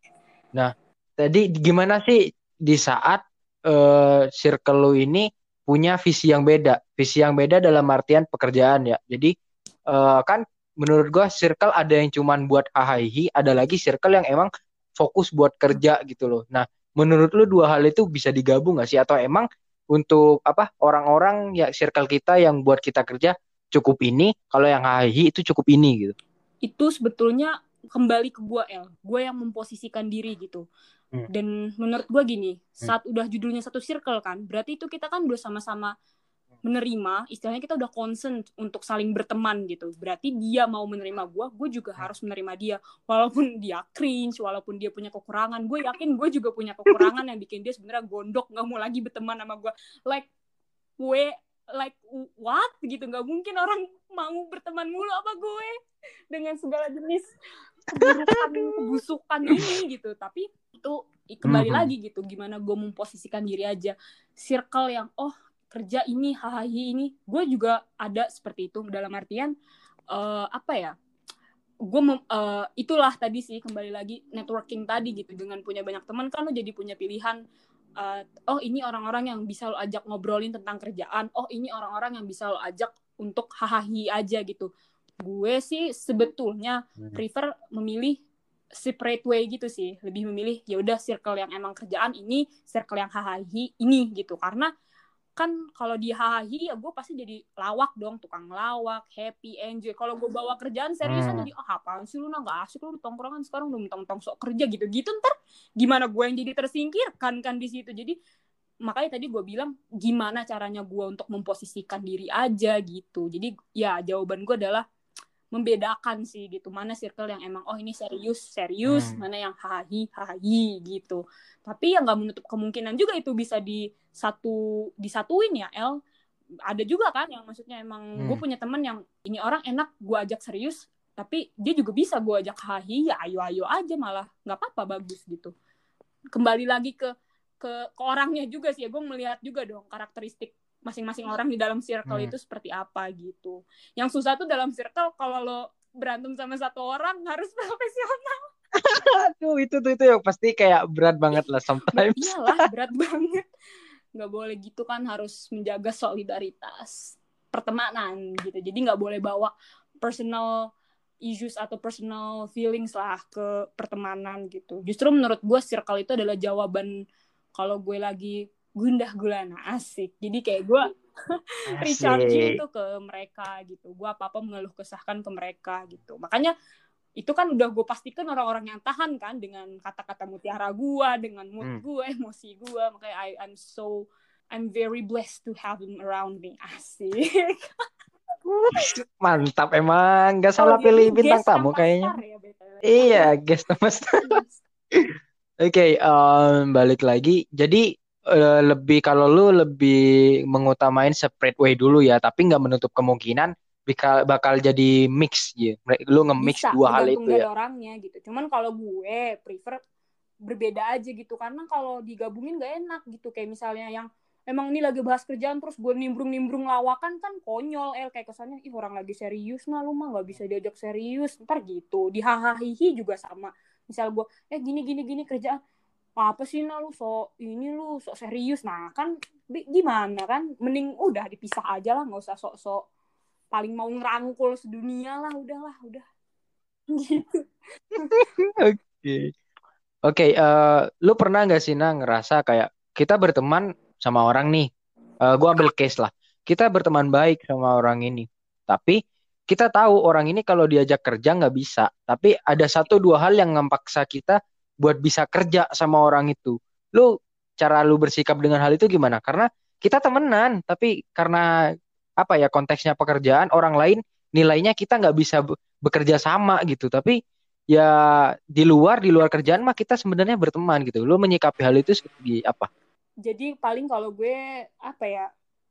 nah tadi gimana sih di saat uh, circle lu ini punya visi yang beda. Visi yang beda dalam artian pekerjaan ya. Jadi uh, kan menurut gua circle ada yang cuman buat hahihi, ada lagi circle yang emang fokus buat kerja gitu loh. Nah, menurut lu dua hal itu bisa digabung gak sih atau emang untuk apa orang-orang ya circle kita yang buat kita kerja cukup ini, kalau yang hahihi itu cukup ini gitu. Itu sebetulnya kembali ke gua El, gue yang memposisikan diri gitu. Hmm. Dan menurut gue gini, hmm. saat udah judulnya satu circle kan, berarti itu kita kan udah sama-sama menerima, istilahnya kita udah concern untuk saling berteman gitu. Berarti dia mau menerima gue, gue juga hmm. harus menerima dia. Walaupun dia cringe, walaupun dia punya kekurangan, gue yakin gue juga punya kekurangan yang bikin dia sebenarnya gondok, nggak mau lagi berteman sama gue. Like, gue like what gitu nggak mungkin orang mau berteman mulu apa gue dengan segala jenis keburukan kebusukan ini gitu. Tapi itu kembali mm -hmm. lagi gitu gimana gue memposisikan diri aja. Circle yang oh kerja ini hahaha ini. Gue juga ada seperti itu. Dalam artian uh, apa ya? Gue uh, itulah tadi sih kembali lagi networking tadi gitu. Dengan punya banyak teman kan lo jadi punya pilihan uh, oh ini orang-orang yang bisa lo ajak ngobrolin tentang kerjaan. Oh ini orang-orang yang bisa lo ajak untuk hahaha aja gitu gue sih sebetulnya Hmm. prefer memilih separate way gitu sih. Lebih memilih ya udah circle yang emang kerjaan ini circle yang hahaha ini gitu. Karena kan kalau di hahaha ya gue pasti jadi lawak dong tukang lawak happy enjoy. Kalau gue bawa kerjaan seriusan Hmm. jadi ah apaan sih lu nah nggak asik lu tongkrongan sekarang udah mentang-mentang sok kerja gitu. Gitu ntar gimana gue yang jadi tersingkirkan kan di situ. Jadi makanya tadi gue bilang gimana caranya gue untuk memposisikan diri aja gitu. Jadi ya jawaban gue adalah membedakan sih gitu. Mana circle yang emang oh ini serius serius. Hmm. mana yang hahi hahi gitu. Tapi ya nggak menutup kemungkinan juga itu bisa di satu disatuin ya El. Ada juga kan yang maksudnya emang gue Hmm. punya temen yang ini orang enak gue ajak serius tapi dia juga bisa gue ajak hahi ya ayo ayo aja malah nggak apa-apa bagus gitu. Kembali lagi ke ke ke orangnya juga sih ya gue melihat juga dong karakteristik masing-masing orang di dalam circle Hmm. itu seperti apa gitu. Yang susah tuh dalam circle kalau lo berantem sama satu orang harus profesional. Aduh, itu tuh itu yang pasti kayak berat banget lah sometimes. iyalah berat banget. Nggak boleh gitu kan harus menjaga solidaritas pertemanan gitu. Jadi nggak boleh bawa personal issues atau personal feelings lah ke pertemanan gitu. Justru menurut gue circle itu adalah jawaban kalau gue lagi gundah gulana asik jadi kayak gue recharging tuh ke mereka gitu gue apa apa mengeluh kesahkan ke mereka gitu makanya itu kan udah gue pastikan orang-orang yang tahan kan dengan kata-kata mutiara gue dengan mood Hmm. gue emosi gue makanya I I'm so I'm very blessed to have them around me asik Mantap emang, nggak salah Oh, pilih bintang tamu kayaknya. ya. Iya, guest nama star. Oke, em, balik lagi. Jadi eh, lebih kalau lu lebih mengutamain separate way dulu ya, tapi nggak menutup kemungkinan bakal bakal jadi mix ya. Lu nge-mix bisa dua hal itu dari ya. orangnya gitu. Cuman kalau gue prefer berbeda aja gitu. Karena kalau digabungin gak enak gitu. Kayak misalnya yang emang ini lagi bahas kerjaan terus gue nimbrung-nimbrung lawakan kan konyol el. Kayak kesannya ih orang lagi serius nah lu mah nggak bisa diajak serius. Ntar gitu di hahaha juga sama. Misal gue eh gini gini gini kerjaan apa sih nah lu sok ini lu sok serius nah kan gimana kan mending udah dipisah aja lah nggak usah sok-sok paling mau ngerangkul sedunia lah udahlah udah gitu Oke. Oke, eh, lu pernah nggak sih Nah ngerasa kayak kita berteman sama orang nih. Eh, gua ambil case lah. Kita berteman baik sama orang ini. Tapi kita tahu orang ini kalau diajak kerja nggak bisa. Tapi ada satu dua hal yang ngempaksa kita buat bisa kerja sama orang itu. Lu cara lu bersikap dengan hal itu gimana? Karena kita temenan, tapi karena apa ya konteksnya pekerjaan orang lain nilainya kita nggak bisa be- bekerja sama gitu. Tapi ya di luar di luar kerjaan mah kita sebenarnya berteman gitu. Lu menyikapi hal itu seperti apa? jadi paling kalau gue apa ya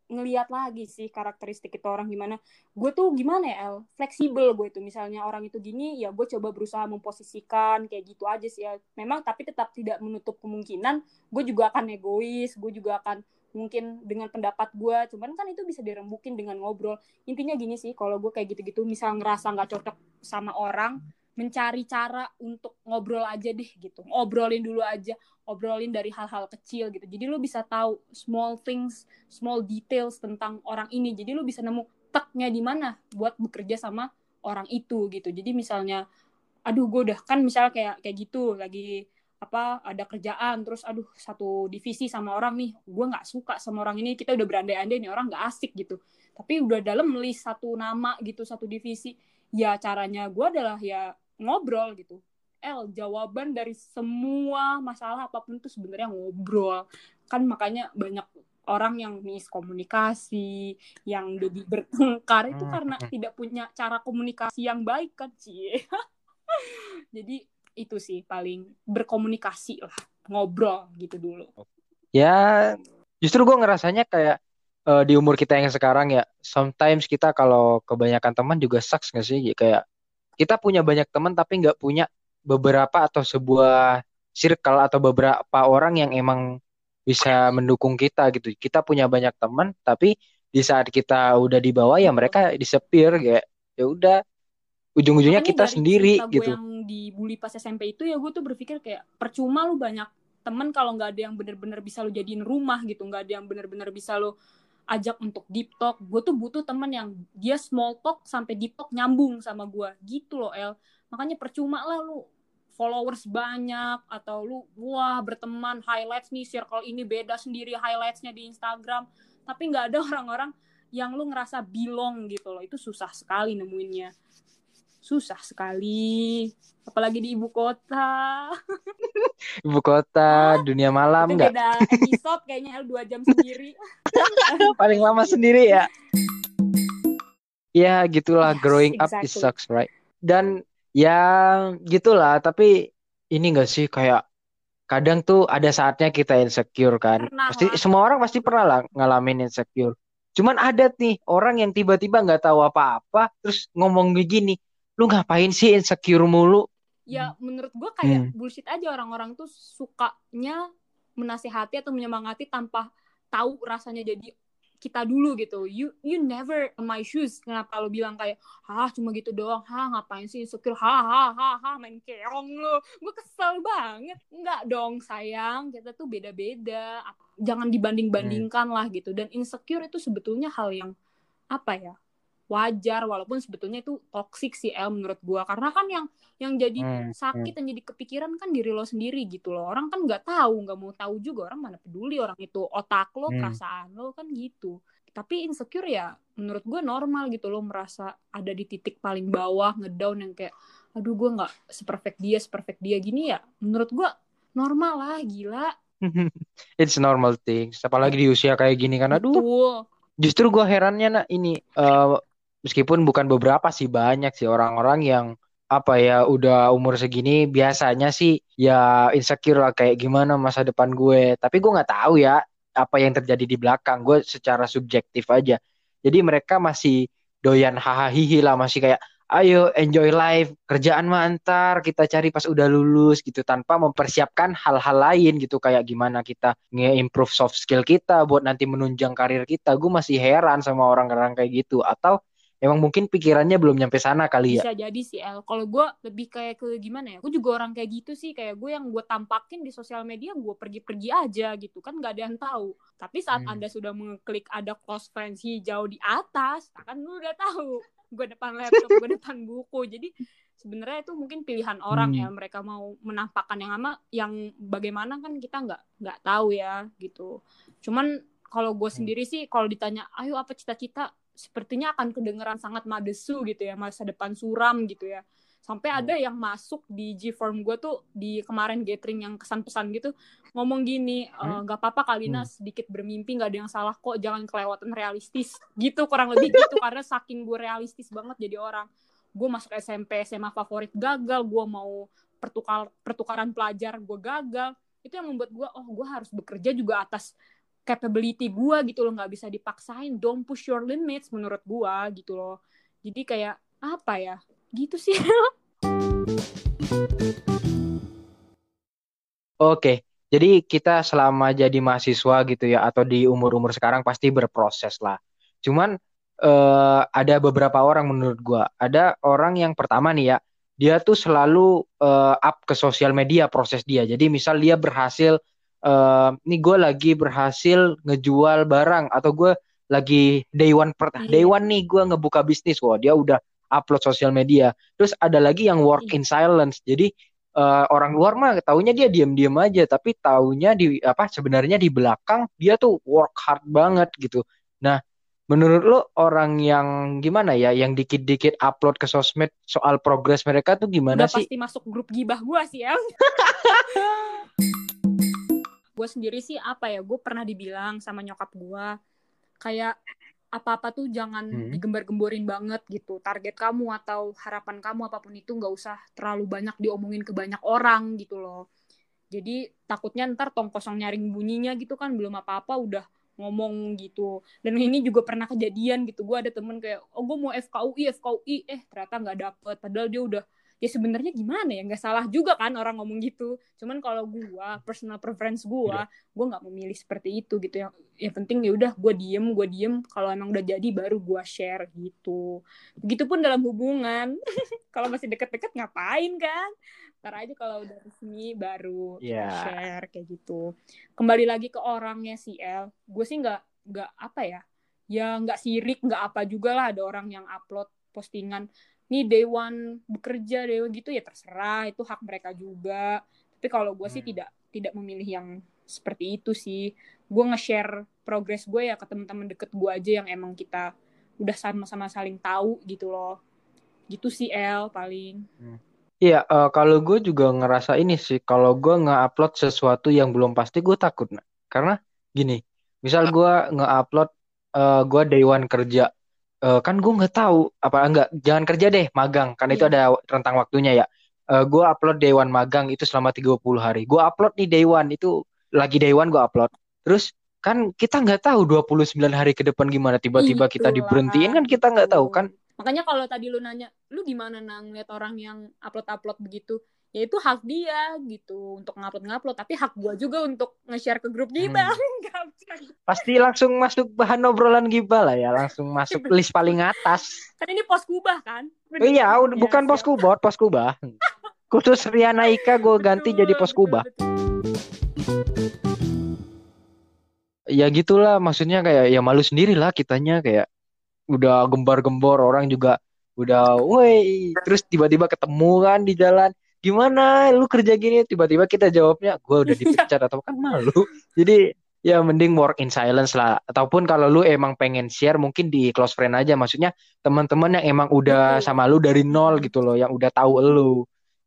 ngelihat lagi sih karakteristik itu orang gimana. Gue tuh gimana ya El? Fleksibel gue tuh misalnya orang itu gini ya gue coba berusaha memposisikan kayak gitu aja sih ya memang tapi tetap tidak menutup kemungkinan gue juga akan egois gue juga akan mungkin dengan pendapat gue cuman kan itu bisa dirembukin dengan ngobrol. Intinya gini sih kalau gue kayak gitu-gitu misal ngerasa nggak cocok sama orang mencari cara untuk ngobrol aja deh gitu ngobrolin dulu aja obrolin dari hal-hal kecil gitu. Jadi lu bisa tahu small things, small details tentang orang ini. Jadi lu bisa nemu teknya di mana buat bekerja sama orang itu gitu. Jadi misalnya aduh gue udah kan misal kayak kayak gitu lagi apa ada kerjaan terus aduh satu divisi sama orang nih gue nggak suka sama orang ini kita udah berandai-andai nih orang nggak asik gitu tapi udah dalam list satu nama gitu satu divisi ya caranya gue adalah ya ngobrol gitu. L jawaban dari semua masalah apa pun itu sebenarnya ngobrol. Kan makanya banyak orang yang miskomunikasi yang jadi bertengkar. Itu Hmm. karena tidak punya cara komunikasi yang baik kan cie jadi itu sih paling berkomunikasi lah ngobrol gitu dulu. Ya justru gue ngerasanya kayak eh, di umur kita yang sekarang ya sometimes kita kalau kebanyakan teman juga sucks nggak sih? Kayak kita punya banyak teman tapi nggak punya beberapa atau sebuah circle atau beberapa orang yang emang bisa mendukung kita gitu. Kita punya banyak teman tapi di saat kita udah di bawah ya mereka disepir kayak ya udah ujung-ujungnya Makanya kita dari sendiri gitu. yang dibully pas SMP itu ya gue tuh berpikir kayak percuma lu banyak temen kalau nggak ada yang bener-bener bisa lu jadiin rumah gitu nggak ada yang bener-bener bisa lu ajak untuk deep talk. Gue tuh butuh temen yang dia small talk sampai deep talk nyambung sama gue gitu loh El. Makanya percuma lah lu followers banyak atau lu wah berteman highlights nih circle ini beda sendiri highlightsnya di Instagram. Tapi nggak ada orang-orang yang lu ngerasa belong gitu loh. Itu susah sekali nemuinnya susah sekali apalagi di ibu kota. Ibu kota dunia malam nggak? beda. Episode kayaknya L dua jam sendiri. Paling lama sendiri ya? Ya gitulah yes, growing exactly. up is sucks right? Dan ya gitulah tapi ini enggak sih kayak kadang tuh ada saatnya kita insecure kan. Pernah pasti lah. semua orang pasti pernah lah ngalamin insecure. Cuman ada nih orang yang tiba-tiba nggak tahu apa-apa terus ngomong begini lu ngapain sih insecure mulu? Ya menurut gue kayak hmm. bullshit aja. Orang-orang tuh sukanya menasehati atau menyemangati tanpa tahu rasanya jadi kita dulu gitu. You you never my shoes. Kenapa lo bilang kayak ah cuma gitu doang. Ha ngapain sih insecure? Ha ha ha ha main keong lo gue kesel banget. Nggak dong sayang. Kita tuh beda-beda. Jangan dibanding-bandingkan hmm. lah gitu. Dan insecure itu sebetulnya hal yang apa ya wajar walaupun sebetulnya itu toxic sih El menurut gua karena kan yang yang jadi hmm, hmm. sakit hmm. yang jadi kepikiran kan diri lo sendiri gitu loh orang kan nggak tahu nggak mau tahu juga orang mana peduli orang itu otak lo hmm. perasaan lo kan gitu tapi insecure ya menurut gue normal gitu lo merasa ada di titik paling bawah ngedown yang kayak aduh gue nggak seperfect dia seperfect dia gini ya menurut gue normal lah gila it's normal thing apalagi di usia kayak gini kan aduh Betul. justru gue herannya nak ini uh, meskipun bukan beberapa sih banyak sih orang-orang yang apa ya udah umur segini biasanya sih ya insecure lah kayak gimana masa depan gue. Tapi gue nggak tahu ya apa yang terjadi di belakang. Gue secara subjektif aja. Jadi mereka masih doyan hahaha lah masih kayak ayo enjoy life kerjaan mah antar kita cari pas udah lulus gitu tanpa mempersiapkan hal-hal lain gitu kayak gimana kita nge-improve soft skill kita buat nanti menunjang karir kita. Gue masih heran sama orang-orang kayak gitu. Atau emang mungkin pikirannya belum nyampe sana kali ya. Bisa jadi sih El. Kalau gue lebih kayak ke gimana ya? Gue juga orang kayak gitu sih. Kayak gue yang gue tampakin di sosial media gue pergi-pergi aja gitu kan gak ada yang tahu. Tapi saat hmm. anda sudah mengklik ada close friends hijau di atas, kan lu udah tahu. Gue depan laptop, gue depan buku. Jadi sebenarnya itu mungkin pilihan orang hmm. ya mereka mau menampakkan yang ama yang bagaimana kan kita nggak nggak tahu ya gitu. Cuman kalau gue hmm. sendiri sih kalau ditanya ayo apa cita-cita sepertinya akan kedengeran sangat madesu gitu ya masa depan suram gitu ya sampai ada hmm. yang masuk di G-form gue tuh di kemarin gathering yang kesan pesan gitu ngomong gini e, nggak hmm? apa-apa Kalina hmm. sedikit bermimpi nggak ada yang salah kok jangan kelewatan realistis gitu kurang lebih gitu karena saking gue realistis banget jadi orang gue masuk SMP SMA favorit gagal gue mau pertukar pertukaran pelajar gue gagal itu yang membuat gue oh gue harus bekerja juga atas capability gue gitu loh nggak bisa dipaksain don't push your limits menurut gue gitu loh jadi kayak apa ya gitu sih Oke, jadi kita selama jadi mahasiswa gitu ya atau di umur-umur sekarang pasti berproses lah. Cuman uh, ada beberapa orang menurut gua. Ada orang yang pertama nih ya, dia tuh selalu uh, up ke sosial media proses dia. Jadi misal dia berhasil uh, ini gue lagi berhasil ngejual barang atau gue lagi day one per yeah. day one nih gue ngebuka bisnis wah dia udah upload sosial media terus ada lagi yang work yeah. in silence jadi uh, orang luar mah taunya dia diam-diam aja tapi taunya di apa sebenarnya di belakang dia tuh work hard banget gitu nah menurut lo orang yang gimana ya yang dikit-dikit upload ke sosmed soal progres mereka tuh gimana Udah sih? pasti masuk grup gibah gua sih ya. gue sendiri sih apa ya gue pernah dibilang sama nyokap gue kayak apa-apa tuh jangan hmm. digembar-gemborin banget gitu. Target kamu atau harapan kamu apa pun itu nggak usah terlalu banyak diomongin ke banyak orang gitu loh. Jadi takutnya ntar tong kosong nyaring bunyinya gitu kan belum apa-apa udah ngomong gitu. Dan ini juga pernah kejadian gitu gue ada temen kayak oh gue mau FKUI FKUI eh ternyata nggak dapet padahal dia udah ya sebenarnya gimana ya? Nggak salah juga kan orang ngomong gitu. Cuman kalau gue personal preference gue yeah. gue nggak memilih seperti itu gitu. Yang yang penting ya udah gue diem gue diem. Kalau emang udah jadi baru gue share gitu. Begitupun dalam hubungan. Kalau masih deket-deket ngapain kan? Ntar aja kalau udah resmi baru yeah. share kayak gitu. Kembali lagi ke orangnya si El. Gue sih nggak nggak apa ya? Ya nggak sirik nggak apa juga lah. Ada orang yang upload postingan nih day one bekerja day one gitu ya terserah itu hak mereka juga tapi kalau gue sih Hmm. tidak tidak memilih yang seperti itu sih gue nge-share progres gue ya ke teman-teman deket gue aja yang emang kita udah sama-sama saling tahu gitu loh gitu sih El paling Iya, eh, kalau gue juga ngerasa ini sih, kalau gue nge-upload sesuatu yang belum pasti, gue takut. Nah. Karena gini, misal gue nge-upload, eh, gue day one kerja, Eh, kan gue nggak tahu, apa enggak, jangan kerja deh, magang, kan itu Iya. ada rentang waktunya ya. Eh, gue upload day one magang itu selama 30 hari. Gue upload nih day one, itu lagi day one gue upload. Terus kan kita nggak tahu 29 hari ke depan gimana, tiba-tiba kita diberhentiin kan kita nggak tahu kan. makanya kalau tadi lu nanya lu gimana nang lihat orang yang upload upload begitu ya itu hak dia gitu untuk ngupload ngupload tapi hak gua juga untuk nge-share ke grup kita Hmm. Pasti langsung masuk bahan obrolan gibah lah ya, langsung masuk list paling atas. kan ini pos kubah kan Iya, udah Ya, bukan pos kubot, pos kubah. Khusus Riana Ika gue ganti Betul, jadi pos kubah. Ya gitulah, maksudnya kayak ya malu sendiri lah kitanya kayak udah gembar-gembor orang juga udah, woi, terus tiba-tiba ketemu kan di jalan. Gimana lu kerja gini? Tiba-tiba kita jawabnya, gue udah dipecat atau kan malu. Jadi ya mending work in silence lah. Ataupun kalau lu emang pengen share mungkin di close friend aja. Maksudnya teman-teman yang emang udah sama lu dari nol gitu loh, yang udah tahu lu.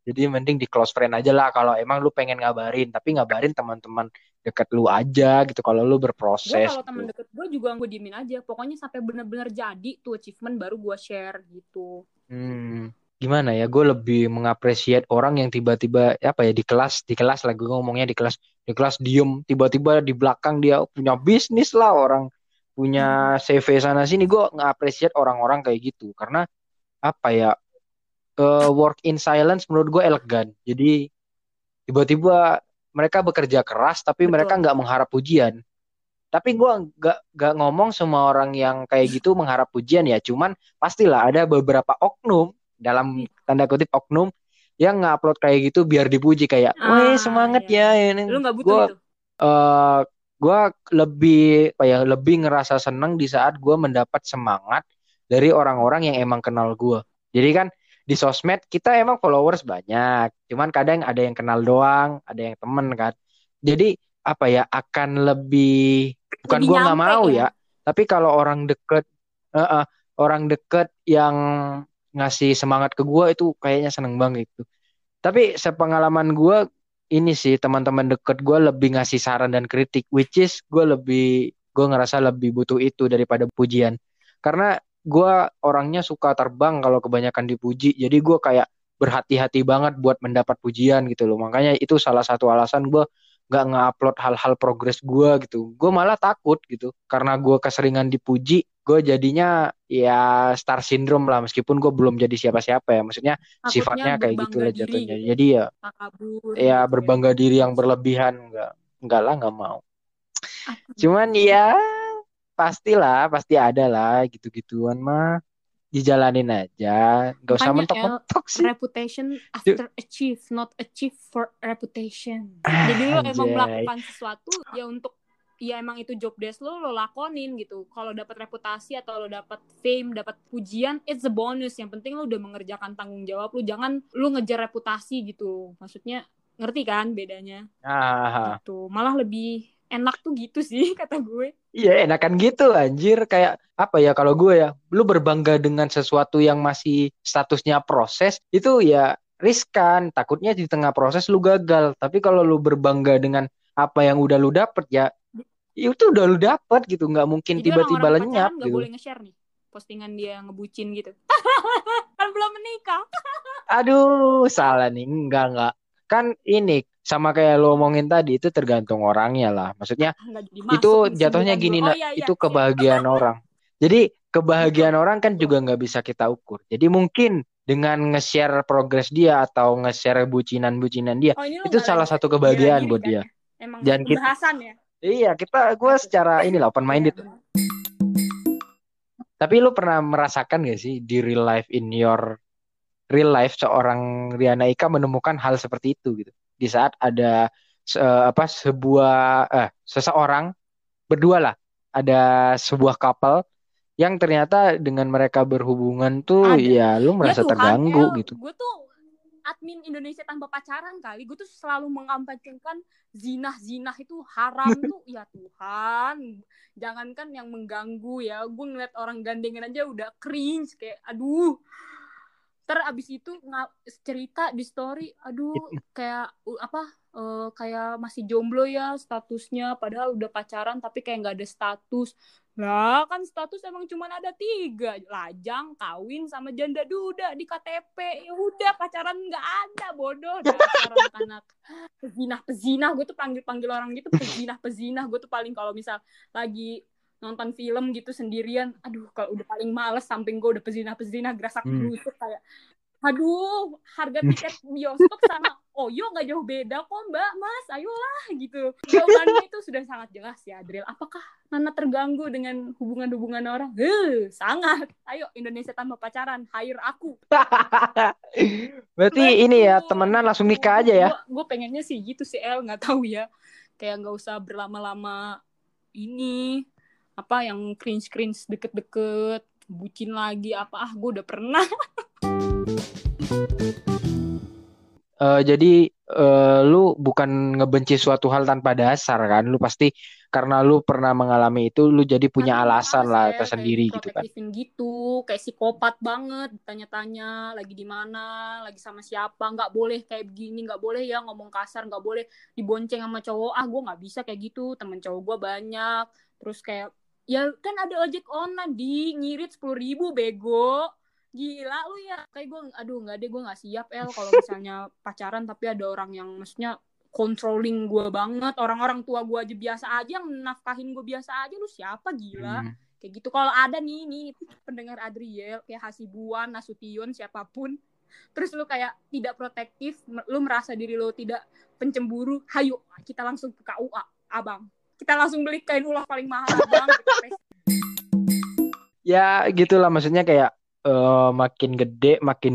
Jadi mending di close friend aja lah kalau emang lu pengen ngabarin, tapi ngabarin teman-teman deket lu aja gitu kalau lu berproses kalau temen gitu. deket gue juga gue diemin aja pokoknya sampai bener-bener jadi tuh achievement baru gue share gitu Hmm, gimana ya? Gue lebih mengapresiasi orang yang tiba-tiba apa ya di kelas, di kelas lah gue ngomongnya di kelas, di kelas diem, tiba-tiba di belakang dia punya bisnis lah orang punya CV sana sini. Gue ngapresiasi orang-orang kayak gitu karena apa ya? eh, work in silence menurut gue elegan. Jadi tiba-tiba mereka bekerja keras tapi Betul. mereka nggak mengharap pujian. Tapi gue nggak nggak ngomong semua orang yang kayak gitu mengharap pujian ya. Cuman pastilah ada beberapa oknum dalam tanda kutip oknum yang ngupload kayak gitu biar dipuji kayak, Ah, weh semangat iya. ya ini. lu nggak butuh Gua itu eh gue lebih apa ya lebih ngerasa seneng di saat gue mendapat semangat dari orang-orang yang emang kenal gue. Jadi kan di sosmed kita emang followers banyak, cuman kadang ada yang kenal doang, ada yang temen kan. Jadi apa ya akan lebih bukan gue nggak mau ya. ya, tapi kalau orang deket, eh, eh, orang deket yang ngasih semangat ke gue itu kayaknya seneng banget gitu. Tapi sepengalaman gue ini sih teman-teman deket gue lebih ngasih saran dan kritik, which is gue lebih gue ngerasa lebih butuh itu daripada pujian. Karena gue orangnya suka terbang kalau kebanyakan dipuji, jadi gue kayak berhati-hati banget buat mendapat pujian gitu loh. Makanya itu salah satu alasan gue nggak nge-upload hal-hal progres gue gitu. Gue malah takut gitu, karena gue keseringan dipuji, gue jadinya ya star syndrome lah. Meskipun gue belum jadi siapa-siapa ya, maksudnya Takutnya sifatnya kayak gitulah diri jatuhnya. gitu. Jadi ya takabur ya gitu berbangga diri yang berlebihan enggak enggak lah enggak mau Ah, cuman ya pastilah pasti ada lah gitu-gituan mah dijalanin aja nggak usah mentok-mentok sih reputation after achieve not achieve for reputation jadi lo emang Anjay. melakukan sesuatu ya untuk ya emang itu job desk lo lo lakonin gitu. Kalau dapat reputasi atau lo dapat fame dapat pujian it's a bonus. Yang penting lo udah mengerjakan tanggung jawab lo. Jangan lo ngejar reputasi gitu. Maksudnya ngerti kan bedanya? Ah. Gitu. Malah lebih enak tuh gitu sih kata gue. Iya enakan gitu anjir. Kayak apa ya kalau gue ya lu berbangga dengan sesuatu yang masih statusnya proses itu ya riskan. Takutnya di tengah proses lu gagal. Tapi kalau lu berbangga dengan apa yang udah lu dapet ya itu udah lu dapet gitu nggak mungkin tiba-tiba lenyap gitu boleh nge-share nih postingan dia ngebucin gitu kan belum menikah Aduh, salah nih. Enggak, enggak. Kan ini sama kayak lo omongin tadi itu tergantung orangnya lah. Maksudnya Nggak jadi itu jatuhnya gini, oh, iya, iya, itu kebahagiaan orang. Jadi kebahagiaan orang kan juga nggak bisa kita ukur. Jadi mungkin dengan nge-share progres dia atau nge-share bucinan-bucinan dia, Oh, itu salah satu kebahagiaan buat kan dia. ya? emang Dan kita- ya Iya, kita gue secara inilah open minded. Tapi lu pernah merasakan gak sih di real life in your real life seorang Riana Ika menemukan hal seperti itu gitu. Di saat ada se- apa sebuah eh seseorang berdua lah, ada sebuah couple yang ternyata dengan mereka berhubungan tuh Ada. ya lu Ya merasa Tuhan, terganggu El, gitu. gue tuh admin Indonesia tanpa pacaran kali. Gue tuh selalu mengampanyekan zinah-zinah itu haram tuh. Ya Tuhan, jangankan yang mengganggu ya. Gue ngeliat orang gandengan aja udah cringe kayak aduh. Ter abis itu cerita di story, aduh kayak uh, apa eh, kayak masih jomblo ya statusnya, padahal udah pacaran tapi kayak nggak ada status. Lah kan status emang cuma ada tiga. Lajang, kawin, sama janda duda di KTP Ya udah pacaran nggak ada bodoh. Dasar anak-anak Pezinah-pezinah. Gue tuh panggil-panggil orang gitu Pezinah-pezinah. Gue tuh paling kalau misal lagi nonton film gitu sendirian Aduh kalau udah paling males Samping gue udah pezinah-pezinah Gerasak Hmm. kayak Aduh, harga tiket bioskop sama Oyo nggak jauh beda kok mbak, mas, ayolah gitu. Jawabannya itu sudah sangat jelas ya, Adriel. Apakah Nana terganggu dengan hubungan-hubungan orang? Heh, sangat. Ayo, Indonesia tanpa pacaran, hire aku. Berarti ini ya temenan langsung nikah aja ya. Gue pengennya sih gitu sih, El. Nggak tahu ya. Kayak nggak usah berlama-lama ini. Apa yang cringe-cringe deket-deket. Bucin lagi, apa. Ah, gue udah pernah. Eh, jadi eh, lu bukan ngebenci suatu hal tanpa dasar kan? Lu pasti karena lu pernah mengalami itu, lu jadi punya alasan lah ya, tersendiri gitu kan. gitu, kayak psikopat banget, tanya-tanya lagi di mana, lagi sama siapa, nggak boleh kayak begini, nggak boleh ya ngomong kasar, nggak boleh dibonceng sama cowok, ah gue nggak bisa kayak gitu, temen cowok gue banyak, terus kayak ya kan ada ojek online di ngirit sepuluh ribu bego, gila lu ya, kayak gue, aduh nggak deh gue nggak siap el kalau misalnya pacaran tapi ada orang yang maksudnya controlling gue banget. Orang-orang tua gue aja biasa aja yang nafkahin gue biasa aja. Lu siapa gila? Hmm. kayak gitu. Kalau ada nih nih pendengar Adriel kayak Hasibuan Nasution siapa pun. Terus lu kayak tidak protektif lu merasa diri lu tidak pencemburu hayu kita langsung ke KUA abang. Kita langsung beli kain ulah paling mahal abang Ya gitulah. Maksudnya kayak eh, makin gede, makin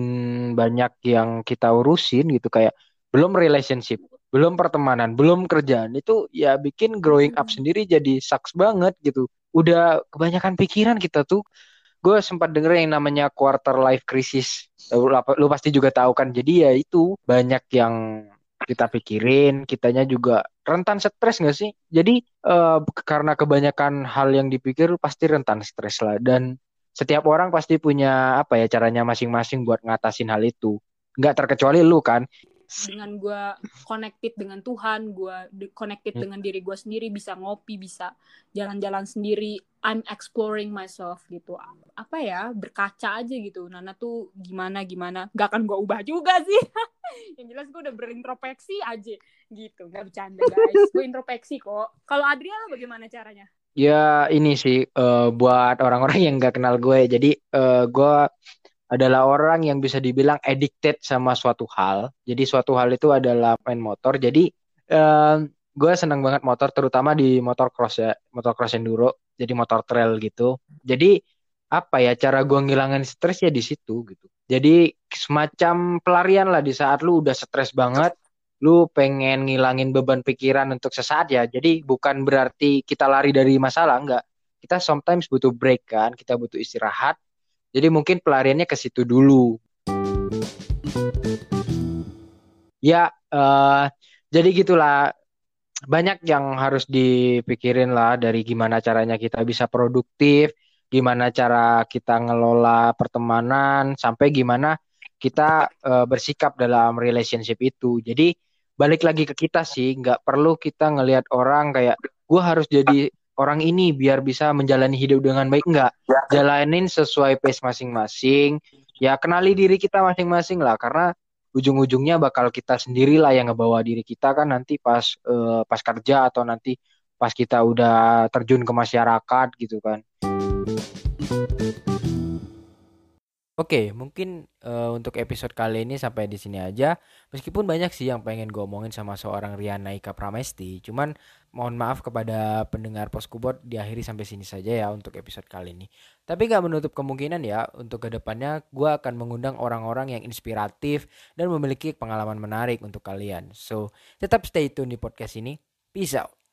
banyak yang kita urusin gitu kayak belum relationship, belum pertemanan, belum kerjaan itu ya bikin growing up Hmm. sendiri jadi sucks banget gitu. Udah kebanyakan pikiran kita tuh. Gue sempat denger yang namanya quarter life crisis. Lu, lu pasti juga tahu kan. Jadi ya itu banyak yang kita pikirin, kitanya juga rentan stres nggak sih? Jadi eh, karena kebanyakan hal yang dipikir pasti rentan stres lah dan setiap orang pasti punya apa ya caranya masing-masing buat ngatasin hal itu. Nggak terkecuali lu kan. dengan gue connected dengan Tuhan gue connected Hmm. dengan diri gue sendiri bisa ngopi bisa jalan-jalan sendiri I'm exploring myself gitu. Apa ya berkaca aja gitu. Nana tuh gimana gimana? Gak akan gue ubah juga sih. Yang jelas gue udah berintrospeksi aja gitu. Nggak bercanda guys. Gue introspeksi kok. Kalau Adriana bagaimana caranya Ya ini sih eh, buat orang-orang yang nggak kenal gue. Jadi eh, gue adalah orang yang bisa dibilang addicted sama suatu hal. Jadi suatu hal itu adalah main motor. Jadi eh, gue senang banget motor, terutama di motor cross ya, motor cross enduro. Jadi motor trail gitu. Jadi apa ya cara gue ngilangin stres ya di situ gitu. Jadi semacam pelarian lah di saat lu udah stres banget, lu pengen ngilangin beban pikiran untuk sesaat ya. Jadi bukan berarti kita lari dari masalah, enggak. Kita sometimes butuh break kan, kita butuh istirahat. Jadi mungkin pelariannya ke situ dulu. Ya, eh, jadi gitulah. Banyak yang harus dipikirin lah dari gimana caranya kita bisa produktif, gimana cara kita ngelola pertemanan, sampai gimana kita eh, bersikap dalam relationship itu. Jadi balik lagi ke kita sih, nggak perlu kita ngelihat orang kayak gue harus jadi orang ini biar bisa menjalani hidup dengan baik. Nggak, jalanin sesuai pace masing-masing. Ya kenali diri kita masing-masing lah, karena ujung-ujungnya bakal kita sendirilah yang ngebawa diri kita kan nanti pas eh, pas kerja atau nanti pas kita udah terjun ke masyarakat gitu kan. Oke, mungkin eh, untuk episode kali ini sampai di sini aja. Meskipun banyak sih yang pengen gue omongin sama seorang Riana Ika Pramesti, cuman mohon maaf kepada pendengar Poskubot diakhiri sampai sini saja ya untuk episode kali ini. Tapi nggak menutup kemungkinan ya untuk ke depannya gue akan mengundang orang-orang yang inspiratif dan memiliki pengalaman menarik untuk kalian. So, tetap stay tune di podcast ini. Peace out.